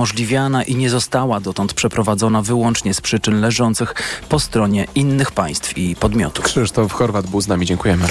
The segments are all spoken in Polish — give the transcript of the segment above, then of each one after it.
umożliwiana i nie została dotąd przeprowadzona wyłącznie z przyczyn leżących po stronie innych państw i podmiotów. Krzysztof Chorwat był z nami, dziękujemy.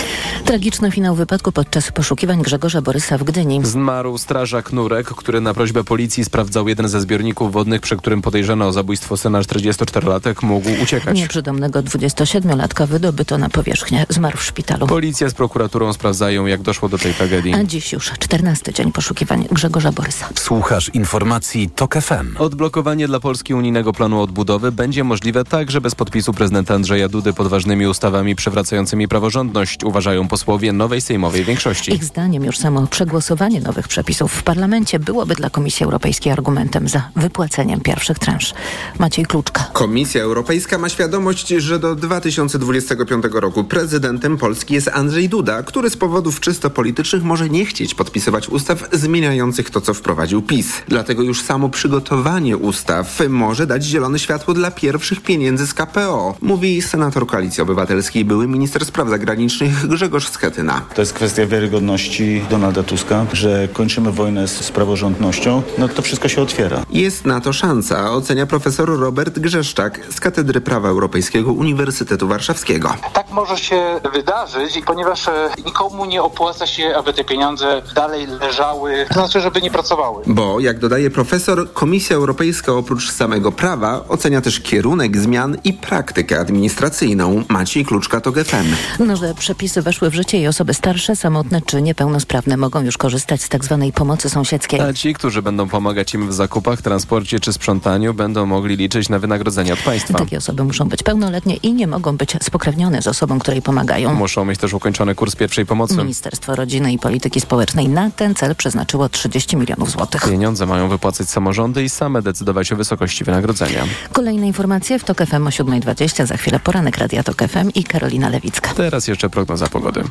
Tragiczny finał wypadku podczas poszukiwań Grzegorza Borysa w Gdyni. Zmarł strażak Nurek, który na prośbę policji sprawdzał jeden ze zbiorników wodnych, przy którym podejrzano o zabójstwo syna 44-latek, mógł uciekać. Nieprzytomnego 27-latka wydobyto na powierzchnię. Zmarł w szpitalu. Policja z prokuraturą sprawdzają, jak doszło do tej tragedii. A dziś już 14 dzień poszukiwań Grzegorza Borysa. Słuchasz informacji TOK FM. Odblokowanie dla Polski unijnego planu odbudowy będzie możliwe także bez podpisu prezydenta Andrzeja Dudy pod ważnymi ustawami przywracającymi praworządność, uważają posłowie nowej sejmowej większości. Ich zdaniem już samo przegłosowanie nowych przepisów w parlamencie byłoby dla Komisji Europejskiej argumentem za wypłaceniem pierwszych transz. Maciej Kluczka. Komisja Europejska ma świadomość, że do 2025 roku prezydentem Polski jest Andrzej Duda, który z powodów czysto politycznych może nie chcieć podpisywać ustaw zmieniających to, co wprowadził PiS. Dlatego już samo przygotowanie ustaw może dać zielone światło dla pierwszych pieniędzy z KPO, mówi senator Koalicji Obywatelskiej, były minister spraw zagranicznych Grzegorz Schetyna. To jest kwestia wiarygodności Donalda Tuska, że kończymy wojnę z, z praworządnością, no to wszystko się otwiera. Jest na to szansa, ocenia profesor Robert Grzeszczak z Katedry Prawa Europejskiego Uniwersytetu Warszawskiego. Tak może się wydarzyć, ponieważ e, nikomu nie opłaca się, aby te pieniądze dalej leżały, to znaczy, żeby nie pracowały. Bo, jak dodaje profesor, Komisja Europejska oprócz samego prawa ocenia też kierunek zmian i praktykę administracyjną. Maciej Kluczka to GFM. Nowe przepisy weszły w życie i osoby starsze, samotne czy niepełnosprawne mogą już korzystać z tzw. Tak pomocy sąsiedzkiej. A ci, którzy będą pomagać im w zakupach, transporcie czy sprzątaniu, będą mogli liczyć na wynagrodzenie od państwa. Takie osoby muszą być pełnoletnie i nie mogą być spokrewnione z osobą, której pomagają. Muszą mieć też ukończony kurs pierwszej pomocy. Ministerstwo Rodziny i Polityki Społecznej na ten cel przeznaczyło 30 milionów złotych. Pieniądze mają wypłacać samorządy i same decydować o wysokości wynagrodzenia. Kolejne informacje w TOK FM o 7.20. Za chwilę poranek Radia TOK FM i Karolina Lewicka. Teraz jeszcze prognoza pogody.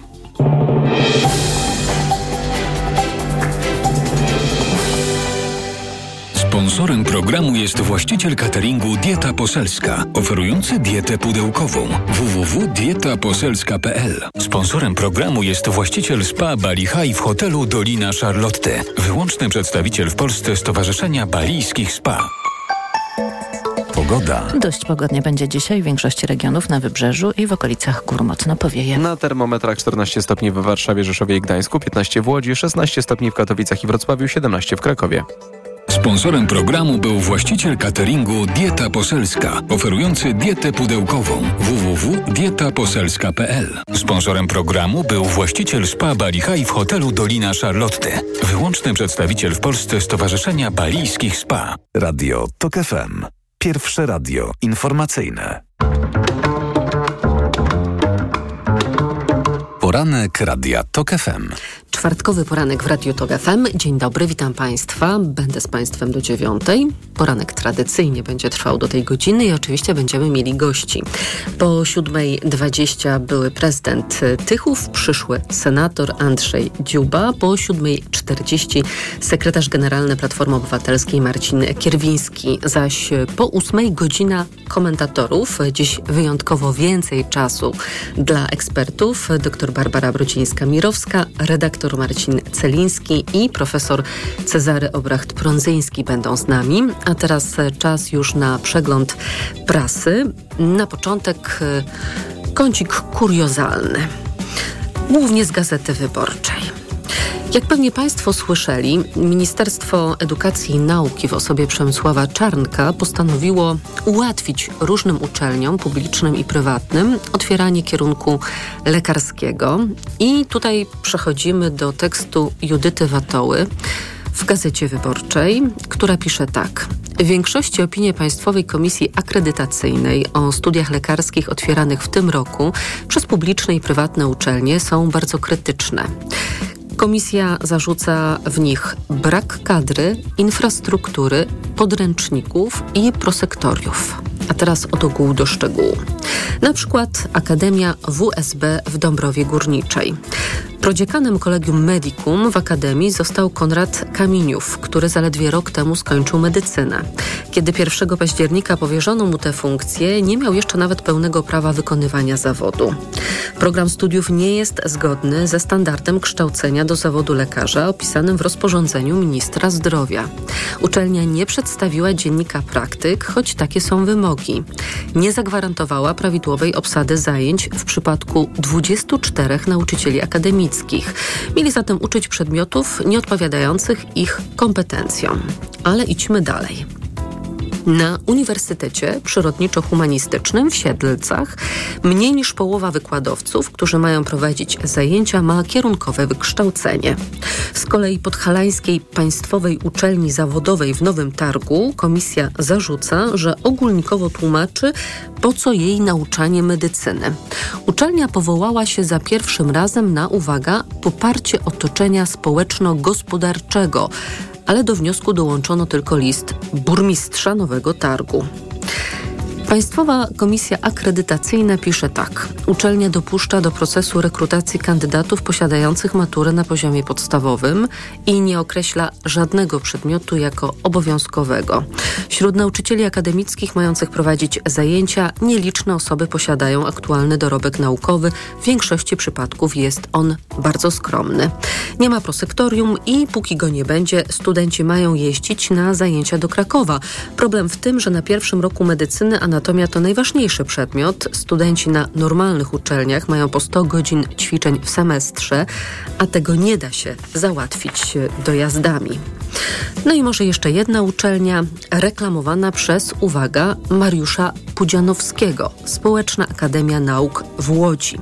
Sponsorem programu jest właściciel cateringu Dieta Poselska, oferujący dietę pudełkową www.dietaposelska.pl. Sponsorem programu jest właściciel spa Bali High w hotelu Dolina Charlotte, wyłączny przedstawiciel w Polsce Stowarzyszenia Balijskich Spa. Pogoda. Dość pogodnie będzie dzisiaj w większości regionów na wybrzeżu i w okolicach gór mocno powieje. Na termometrach 14 stopni w Warszawie, Rzeszowie i Gdańsku, 15 w Łodzi, 16 stopni w Katowicach i Wrocławiu, 17 w Krakowie. Sponsorem programu był właściciel cateringu Dieta Poselska, oferujący dietę pudełkową www.dietaposelska.pl. Sponsorem programu był właściciel spa Bali High w hotelu Dolina Charlotte, wyłączny przedstawiciel w Polsce Stowarzyszenia Balijskich Spa. Radio TOK FM. Pierwsze radio informacyjne. Poranek Radia TOK FM. Czwartkowy poranek w Radiu TOK FM. Dzień dobry, witam Państwa. Będę z Państwem do dziewiątej. Poranek tradycyjnie będzie trwał do tej godziny i oczywiście będziemy mieli gości. Po 7.20 były prezydent Tychów, przyszły senator Andrzej Dziuba. Po 7.40 sekretarz generalny Platformy Obywatelskiej Marcin Kierwiński. Zaś po 8.00 godzina komentatorów. Dziś wyjątkowo więcej czasu dla ekspertów. Dr Barbara Brucińska-Mirowska, redaktor Marcin Celiński i profesor Cezary Obracht-Prądzyński będą z nami. A teraz czas już na przegląd prasy. Na początek kącik kuriozalny. Głównie z Gazety Wyborczej. Jak pewnie Państwo słyszeli, Ministerstwo Edukacji i Nauki w osobie Przemysława Czarnka postanowiło ułatwić różnym uczelniom publicznym i prywatnym otwieranie kierunku lekarskiego. I tutaj przechodzimy do tekstu Judyty Watoły w Gazecie Wyborczej, która pisze tak. W większości opinie Państwowej Komisji Akredytacyjnej o studiach lekarskich otwieranych w tym roku przez publiczne i prywatne uczelnie są bardzo krytyczne. Komisja zarzuca w nich brak kadry, infrastruktury, podręczników i prosektoriów. A teraz od ogółu do szczegółu. Na przykład Akademia WSB w Dąbrowie Górniczej. Prodziekanem Kolegium Medicum w Akademii został Konrad Kaminiów, który zaledwie rok temu skończył medycynę. Kiedy 1 października powierzono mu tę funkcję, nie miał jeszcze nawet pełnego prawa wykonywania zawodu. Program studiów nie jest zgodny ze standardem kształcenia do zawodu lekarza opisanym w rozporządzeniu ministra zdrowia. Uczelnia nie przedstawiła dziennika praktyk, choć takie są wymogi. Nie zagwarantowała prawidłowej obsady zajęć w przypadku 24 nauczycieli akademickich. Mieli zatem uczyć przedmiotów nieodpowiadających ich kompetencjom. Ale idźmy dalej. Na Uniwersytecie Przyrodniczo-Humanistycznym w Siedlcach mniej niż połowa wykładowców, którzy mają prowadzić zajęcia, ma kierunkowe wykształcenie. Z kolei Podhalańskiej Państwowej Uczelni Zawodowej w Nowym Targu komisja zarzuca, że ogólnikowo tłumaczy, po co jej nauczanie medycyny. Uczelnia powołała się za pierwszym razem na, uwaga, poparcie otoczenia społeczno-gospodarczego, ale do wniosku dołączono tylko list burmistrza Nowego Targu. Państwowa Komisja Akredytacyjna pisze tak. Uczelnia dopuszcza do procesu rekrutacji kandydatów posiadających maturę na poziomie podstawowym i nie określa żadnego przedmiotu jako obowiązkowego. Wśród nauczycieli akademickich mających prowadzić zajęcia nieliczne osoby posiadają aktualny dorobek naukowy. W większości przypadków jest on bardzo skromny. Nie ma prosektorium i póki go nie będzie, studenci mają jeździć na zajęcia do Krakowa. Problem w tym, że na pierwszym roku medycyny, a Anatomia to najważniejszy przedmiot. Studenci na normalnych uczelniach mają po 100 godzin ćwiczeń w semestrze, a tego nie da się załatwić dojazdami. No i może jeszcze jedna uczelnia reklamowana przez, uwaga, Mariusza Pudzianowskiego, Społeczna Akademia Nauk w Łodzi.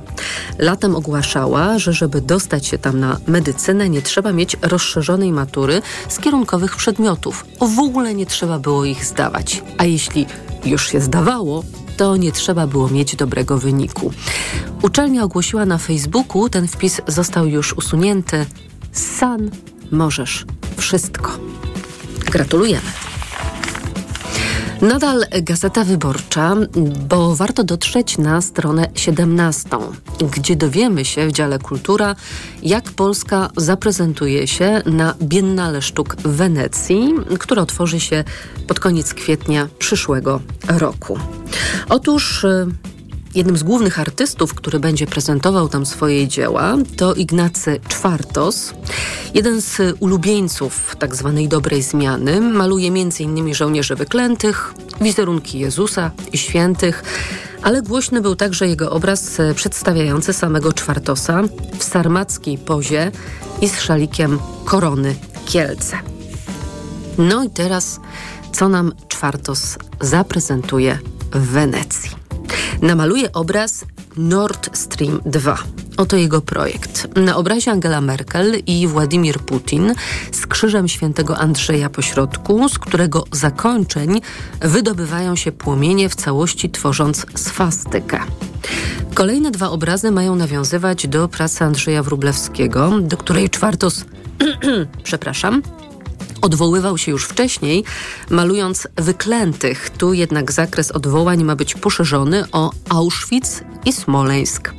Latem ogłaszała, że żeby dostać się tam na medycynę nie trzeba mieć rozszerzonej matury z kierunkowych przedmiotów. W ogóle nie trzeba było ich zdawać. A jeśli już się zdawało, to nie trzeba było mieć dobrego wyniku. Uczelnia ogłosiła na Facebooku, ten wpis został już usunięty. San, możesz wszystko. Gratulujemy. Nadal Gazeta Wyborcza, bo warto dotrzeć na stronę 17, gdzie dowiemy się w dziale Kultura, jak Polska zaprezentuje się na Biennale Sztuk w Wenecji, która otworzy się pod koniec kwietnia przyszłego roku. Otóż y, Jednym z głównych artystów, który będzie prezentował tam swoje dzieła, to Ignacy Czwartos. Jeden z ulubieńców tzw. Tak dobrej zmiany maluje m.in. żołnierzy wyklętych, wizerunki Jezusa i świętych, ale głośny był także jego obraz przedstawiający samego Czwartosa w sarmackiej pozie i z szalikiem korony Kielce. No i teraz, co nam Czwartos zaprezentuje w Wenecji? Namaluje obraz Nord Stream 2. Oto jego projekt. Na obrazie Angela Merkel i Władimir Putin z krzyżem świętego Andrzeja pośrodku, z którego zakończeń wydobywają się płomienie w całości tworząc swastykę. Kolejne dwa obrazy mają nawiązywać do pracy Andrzeja Wróblewskiego, do której Czwartos, przepraszam, odwoływał się już wcześniej, malując wyklętych. Tu jednak zakres odwołań ma być poszerzony o Auschwitz i Smoleńsk.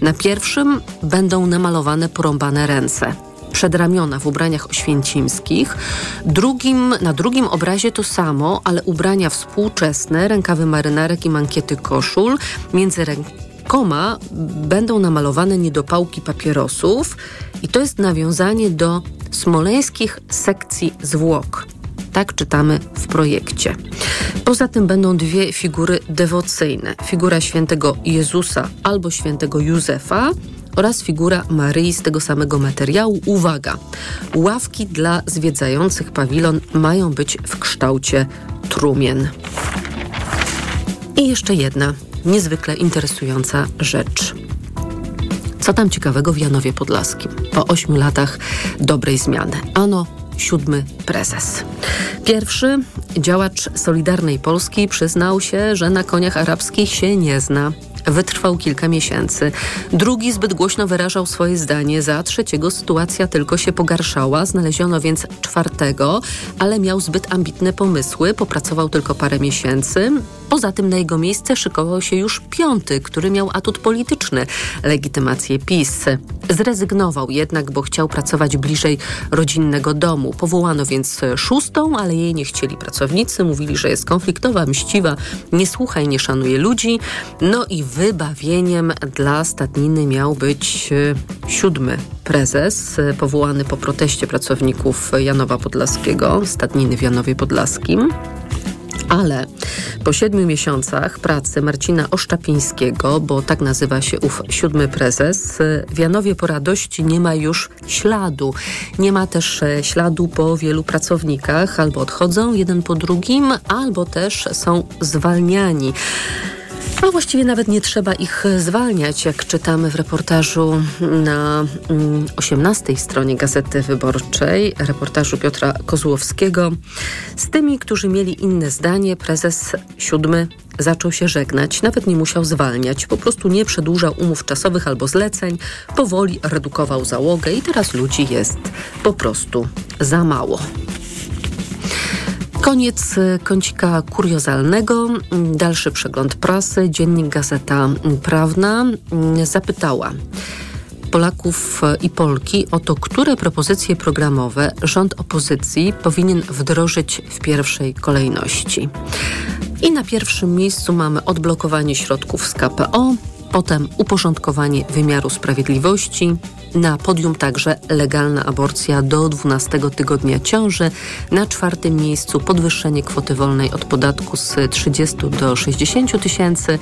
Na pierwszym będą namalowane porąbane ręce przedramiona w ubraniach oświęcimskich. Drugim, na drugim obrazie to samo, ale ubrania współczesne, rękawy marynarek i mankiety koszul. Między rękoma będą namalowane niedopałki papierosów i to jest nawiązanie do smoleńskich sekcji zwłok. Tak czytamy w projekcie. Poza tym będą dwie figury dewocyjne: figura świętego Jezusa albo świętego Józefa oraz figura Maryi z tego samego materiału. Uwaga! Ławki dla zwiedzających pawilon mają być w kształcie trumien. I jeszcze jedna niezwykle interesująca rzecz. Co tam ciekawego w Janowie Podlaskim po ośmiu latach dobrej zmiany? Ano, siódmy prezes. Pierwszy działacz Solidarnej Polski przyznał się, że na koniach arabskich się nie zna. Wytrwał kilka miesięcy. Drugi zbyt głośno wyrażał swoje zdanie. Za trzeciego sytuacja tylko się pogarszała. Znaleziono więc czwartego, ale miał zbyt ambitne pomysły. Popracował tylko parę miesięcy. Poza tym na jego miejsce szykował się już piąty, który miał atut polityczny legitymację PiS. Zrezygnował jednak, bo chciał pracować bliżej rodzinnego domu. Powołano więc szóstą, ale jej nie chcieli pracownicy. Mówili, że jest konfliktowa, mściwa, nie słucha i nie szanuje ludzi. No i wybawieniem dla stadniny miał być e, siódmy prezes, e, powołany po proteście pracowników Janowa Podlaskiego, stadniny w Janowie Podlaskim. Ale po siedmiu miesiącach pracy Marcina Oszczapińskiego, bo tak nazywa się ów siódmy prezes, w Janowie po radości nie ma już śladu. Nie ma też e, śladu po wielu pracownikach, albo odchodzą jeden po drugim, albo też są zwalniani. A właściwie nawet nie trzeba ich zwalniać, jak czytamy w reportażu na 18 mm, stronie Gazety Wyborczej, reportażu Piotra Kozłowskiego. Z tymi, którzy mieli inne zdanie, prezes siódmy zaczął się żegnać, nawet nie musiał zwalniać, po prostu nie przedłużał umów czasowych albo zleceń, powoli redukował załogę i teraz ludzi jest po prostu za mało. Koniec y, kącika kuriozalnego. Dalszy przegląd prasy. Dziennik Gazeta Prawna mm, zapytała. Polaków i Polki o to, które propozycje programowe rząd opozycji powinien wdrożyć w pierwszej kolejności. I na pierwszym miejscu mamy odblokowanie środków z KPO, potem uporządkowanie wymiaru sprawiedliwości, na podium także legalna aborcja do 12 tygodnia ciąży, na czwartym miejscu podwyższenie kwoty wolnej od podatku z 30 do 60 tysięcy,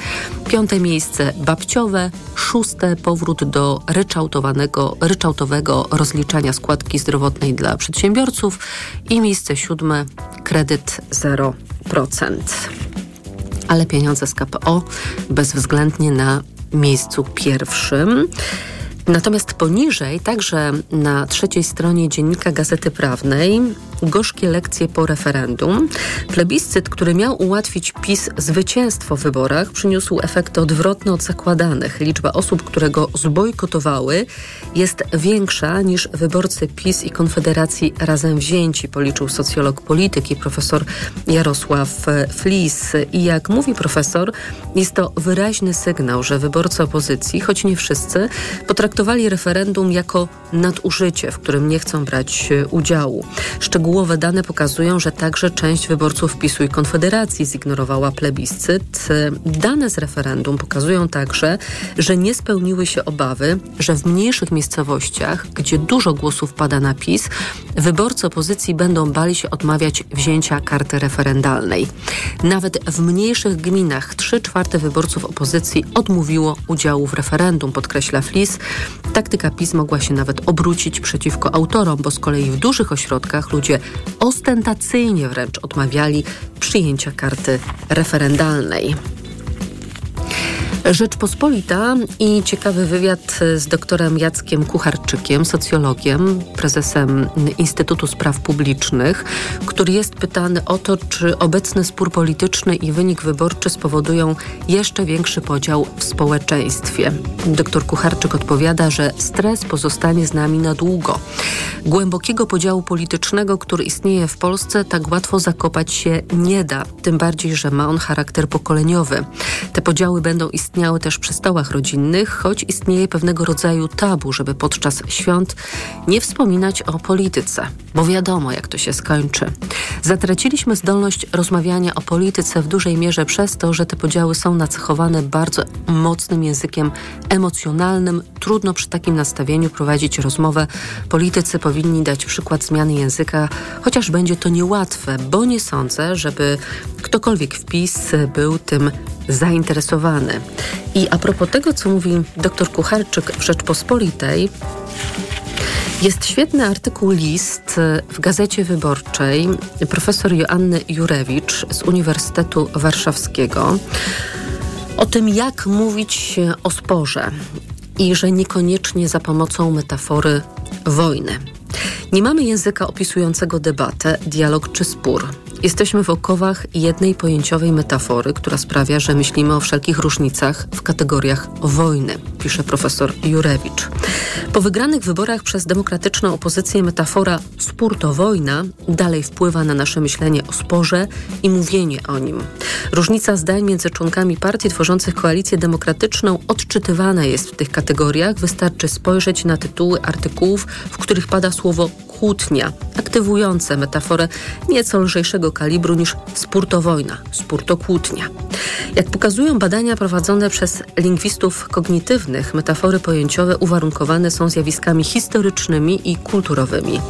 piąte miejsce babciowe, szóste powrót do ryczałtowanego, ryczałtowego rozliczania składki zdrowotnej dla przedsiębiorców. I miejsce siódme kredyt 0%. Ale pieniądze z KPO bezwzględnie na miejscu pierwszym. Natomiast poniżej, także na trzeciej stronie dziennika Gazety Prawnej, gorzkie lekcje po referendum. Plebiscyt, który miał ułatwić PiS zwycięstwo w wyborach, przyniósł efekty odwrotne od zakładanych. Liczba osób, które go zbojkotowały, jest większa niż wyborcy PiS i Konfederacji razem wzięci, policzył socjolog polityki profesor Jarosław Flis. I jak mówi profesor, jest to wyraźny sygnał, że wyborcy opozycji, choć nie wszyscy, potraktowali referendum jako nadużycie, w którym nie chcą brać udziału. Szczegółowo Szczegółowe dane pokazują, że także część wyborców PiSu i Konfederacji zignorowała plebiscyt. Dane z referendum pokazują także, że nie spełniły się obawy, że w mniejszych miejscowościach, gdzie dużo głosów pada na PiS, wyborcy opozycji będą bali się odmawiać wzięcia karty referendalnej. Nawet w mniejszych gminach 3 czwarte wyborców opozycji odmówiło udziału w referendum, podkreśla Flis. Taktyka PiS mogła się nawet obrócić przeciwko autorom, bo z kolei w dużych ośrodkach ludzie ostentacyjnie wręcz odmawiali przyjęcia karty referendalnej. Rzeczpospolita i ciekawy wywiad z doktorem Jackiem Kucharczykiem, socjologiem, prezesem Instytutu Spraw Publicznych, który jest pytany o to, czy obecny spór polityczny i wynik wyborczy spowodują jeszcze większy podział w społeczeństwie. Doktor Kucharczyk odpowiada, że stres pozostanie z nami na długo. Głębokiego podziału politycznego, który istnieje w Polsce, tak łatwo zakopać się nie da, tym bardziej, że ma on charakter pokoleniowy. Te podziały będą istnieć istniały też przy stołach rodzinnych, choć istnieje pewnego rodzaju tabu, żeby podczas świąt nie wspominać o polityce, bo wiadomo, jak to się skończy. Zatraciliśmy zdolność rozmawiania o polityce w dużej mierze przez to, że te podziały są nacechowane bardzo mocnym językiem emocjonalnym. Trudno przy takim nastawieniu prowadzić rozmowę. Politycy powinni dać przykład zmiany języka, chociaż będzie to niełatwe, bo nie sądzę, żeby ktokolwiek wpis był tym zainteresowany. I a propos tego, co mówi dr Kucharczyk w Rzeczpospolitej, jest świetny artykuł list w Gazecie Wyborczej profesor Joanny Jurewicz z Uniwersytetu Warszawskiego o tym, jak mówić o sporze i że niekoniecznie za pomocą metafory wojny. Nie mamy języka opisującego debatę, dialog czy spór. Jesteśmy w okowach jednej pojęciowej metafory, która sprawia, że myślimy o wszelkich różnicach w kategoriach wojny, pisze profesor Jurewicz. Po wygranych wyborach przez demokratyczną opozycję metafora spór to wojna dalej wpływa na nasze myślenie o sporze i mówienie o nim. Różnica zdań między członkami partii tworzących koalicję demokratyczną odczytywana jest w tych kategoriach. Wystarczy spojrzeć na tytuły artykułów, w których pada słowo kłótnia, aktywujące metaforę nieco lżejszego kalibru niż spór to wojna, spór to kłótnia. Jak pokazują badania prowadzone przez lingwistów kognitywnych, metafory pojęciowe uwarunkowane są zjawiskami historycznymi i kulturowymi.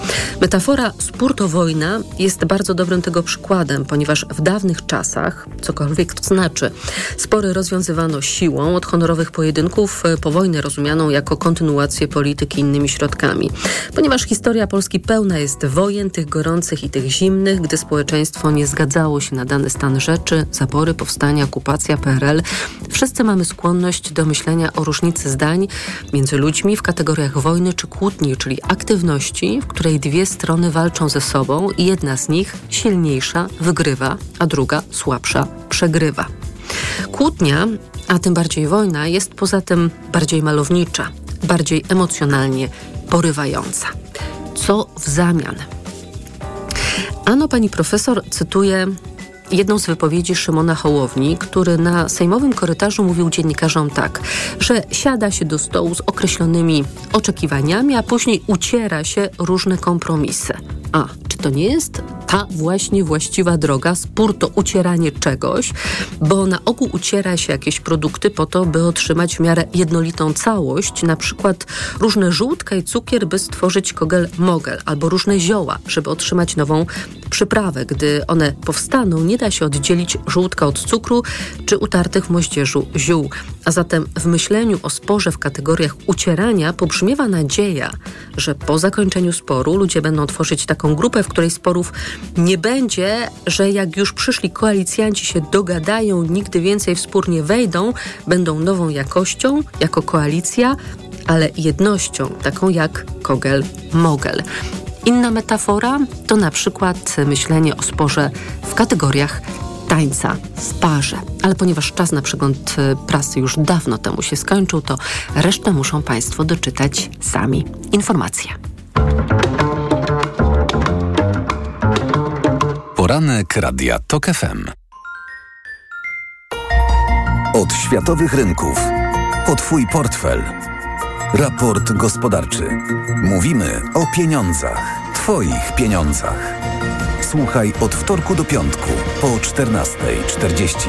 Metafora spór to wojna jest bardzo dobrym tego przykładem, ponieważ w dawnych czasach, cokolwiek to znaczy, spory rozwiązywano siłą od honorowych pojedynków po wojnę rozumianą jako kontynuację polityki innymi środkami. Ponieważ historia Polski pełna jest wojen, tych gorących i tych zimnych, gdy społeczeństwo nie zgadzało się na dany stan rzeczy, zabory, powstania, okupacja, PRL. Wszyscy mamy skłonność do myślenia o różnicy zdań między ludźmi w kategoriach wojny czy kłótni, czyli aktywności, w której dwie strony walczą ze sobą i jedna z nich, silniejsza, wygrywa, a druga, słabsza, przegrywa. Kłótnia, a tym bardziej wojna, jest poza tym bardziej malownicza, bardziej emocjonalnie porywająca co w zamian. Ano pani profesor cytuje jedną z wypowiedzi Szymona Hołowni, który na sejmowym korytarzu mówił dziennikarzom tak, że siada się do stołu z określonymi oczekiwaniami, a później uciera się różne kompromisy. A, czy to nie jest ta właśnie właściwa droga? Spór to ucieranie czegoś, bo na ogół uciera się jakieś produkty po to, by otrzymać w miarę jednolitą całość, na przykład różne żółtka i cukier, by stworzyć kogel mogel, albo różne zioła, żeby otrzymać nową przyprawę. Gdy one powstaną, nie da się oddzielić żółtka od cukru czy utartych w moździerzu ziół. A zatem w myśleniu o sporze w kategoriach ucierania pobrzmiewa nadzieja, że po zakończeniu sporu ludzie będą tworzyć taką grupę, w której sporów nie będzie, że jak już przyszli koalicjanci się dogadają, nigdy więcej w spór nie wejdą, będą nową jakością jako koalicja, ale jednością, taką jak Kogel-Mogel. Inna metafora to na przykład myślenie o sporze w kategoriach tańca w parze. Ale ponieważ czas na przegląd prasy już dawno temu się skończył, to resztę muszą Państwo doczytać sami. Informacje. Poranek Radia TOK FM. Od światowych rynków po Twój portfel. Raport gospodarczy. Mówimy o pieniądzach. Twoich pieniądzach. Słuchaj od wtorku do piątku po 14.40.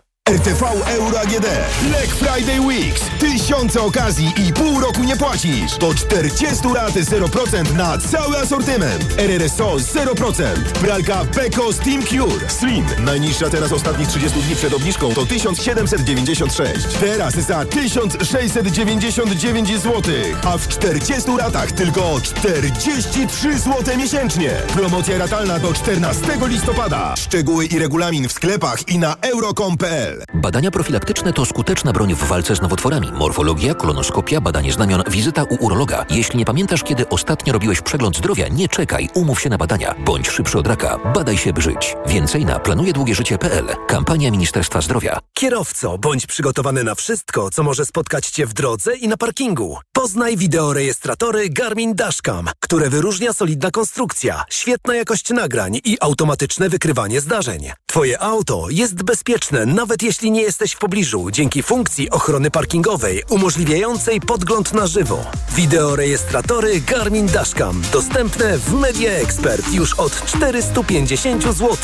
RTV Euro AGD. Black Friday Weeks. Tysiące okazji i pół roku nie płacisz. Do 40 lat 0% na cały asortyment. RRSO 0%. Pralka Beko Steam Cure. Slim. Najniższa teraz ostatnich 30 dni przed obniżką to 1796. Teraz za 1699 zł. A w 40 latach tylko 43 zł miesięcznie. Promocja ratalna do 14 listopada. Szczegóły i regulamin w sklepach i na euro.com.pl Badania profilaktyczne to skuteczna broń w walce z nowotworami. Morfologia, kolonoskopia, badanie znamion, wizyta u urologa. Jeśli nie pamiętasz, kiedy ostatnio robiłeś przegląd zdrowia, nie czekaj, umów się na badania. Bądź szybszy od raka. Badaj się, by żyć. Więcej na planujedługieżycie.pl. Kampania Ministerstwa Zdrowia. Kierowco, bądź przygotowany na wszystko, co może spotkać Cię w drodze i na parkingu. Poznaj wideorejestratory Garmin Dashcam, które wyróżnia solidna konstrukcja, świetna jakość nagrań i automatyczne wykrywanie zdarzeń. Twoje auto jest bezpieczne, nawet jeśli nie jesteś w pobliżu, dzięki funkcji ochrony parkingowej umożliwiającej podgląd na żywo. Wideorejestratory Garmin Dashcam dostępne w Media Expert już od 450 zł.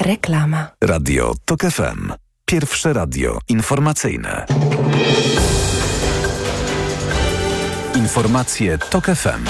Reklama. Radio TOK FM. Pierwsze radio informacyjne. Informacje TOK FM.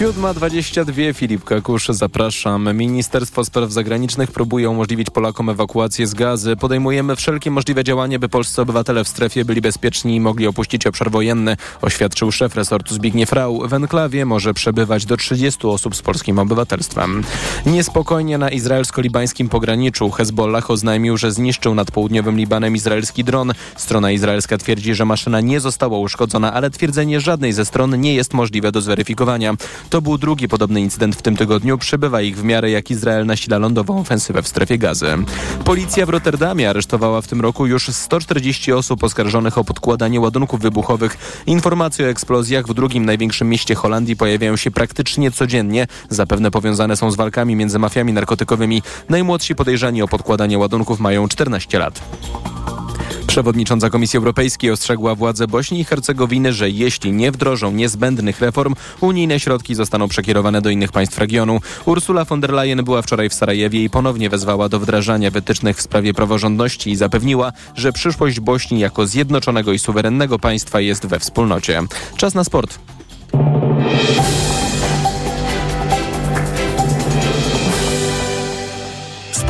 7.22 Filip Kakusz, zapraszam. Ministerstwo Spraw Zagranicznych próbuje umożliwić Polakom ewakuację z gazy. Podejmujemy wszelkie możliwe działania, by polscy obywatele w strefie byli bezpieczni i mogli opuścić obszar wojenny, oświadczył szef resortu Zbigniew Rau. W enklawie może przebywać do 30 osób z polskim obywatelstwem. Niespokojnie na izraelsko-libańskim pograniczu Hezbollah oznajmił, że zniszczył nad południowym Libanem izraelski dron. Strona izraelska twierdzi, że maszyna nie została uszkodzona, ale twierdzenie żadnej ze stron nie jest możliwe do zweryfikowania. To był drugi podobny incydent w tym tygodniu. Przybywa ich w miarę jak Izrael nasila lądową ofensywę w strefie gazy. Policja w Rotterdamie aresztowała w tym roku już 140 osób oskarżonych o podkładanie ładunków wybuchowych. Informacje o eksplozjach w drugim największym mieście Holandii pojawiają się praktycznie codziennie. Zapewne powiązane są z walkami między mafiami narkotykowymi. Najmłodsi podejrzani o podkładanie ładunków mają 14 lat. Przewodnicząca Komisji Europejskiej ostrzegła władze Bośni i Hercegowiny, że jeśli nie wdrożą niezbędnych reform, unijne środki zostaną przekierowane do innych państw regionu. Ursula von der Leyen była wczoraj w Sarajewie i ponownie wezwała do wdrażania wytycznych w sprawie praworządności i zapewniła, że przyszłość Bośni jako zjednoczonego i suwerennego państwa jest we wspólnocie. Czas na sport.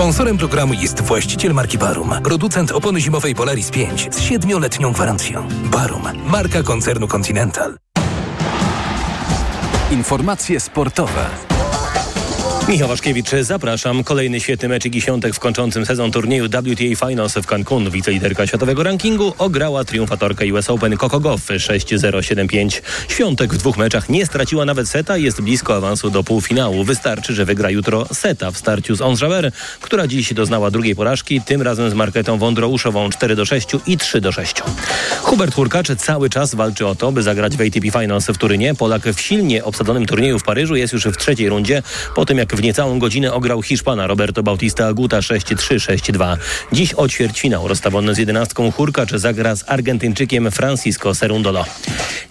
Sponsorem programu jest właściciel marki Barum, producent opony zimowej Polaris 5 z 7-letnią gwarancją. Barum, marka koncernu Continental. Informacje sportowe. Michał Waszkiewicz, zapraszam. Kolejny świetny mecz i w kończącym sezon turnieju WTA Finals w Cancun. Wiceliderka światowego rankingu ograła triumfatorkę US Open Coco Goff 6-0-7-5. Świątek w dwóch meczach nie straciła nawet seta i jest blisko awansu do półfinału. Wystarczy, że wygra jutro seta w starciu z Ons Jabeur, która dziś doznała drugiej porażki, tym razem z marketą Wądrouszową 4-6 i 3-6. Hubert Hurkacz cały czas walczy o to, by zagrać w ATP Finals w Turynie. Polak w silnie obsadzonym turnieju w Paryżu jest już w trzeciej rundzie, po tym jak w niecałą godzinę ograł Hiszpana Roberto Bautista Aguta 6-3-6-2. Dziś o ćwierćfinał rozstawiony z jedenastką Hurkacz zagra z Argentyńczykiem Francisco Serundolo.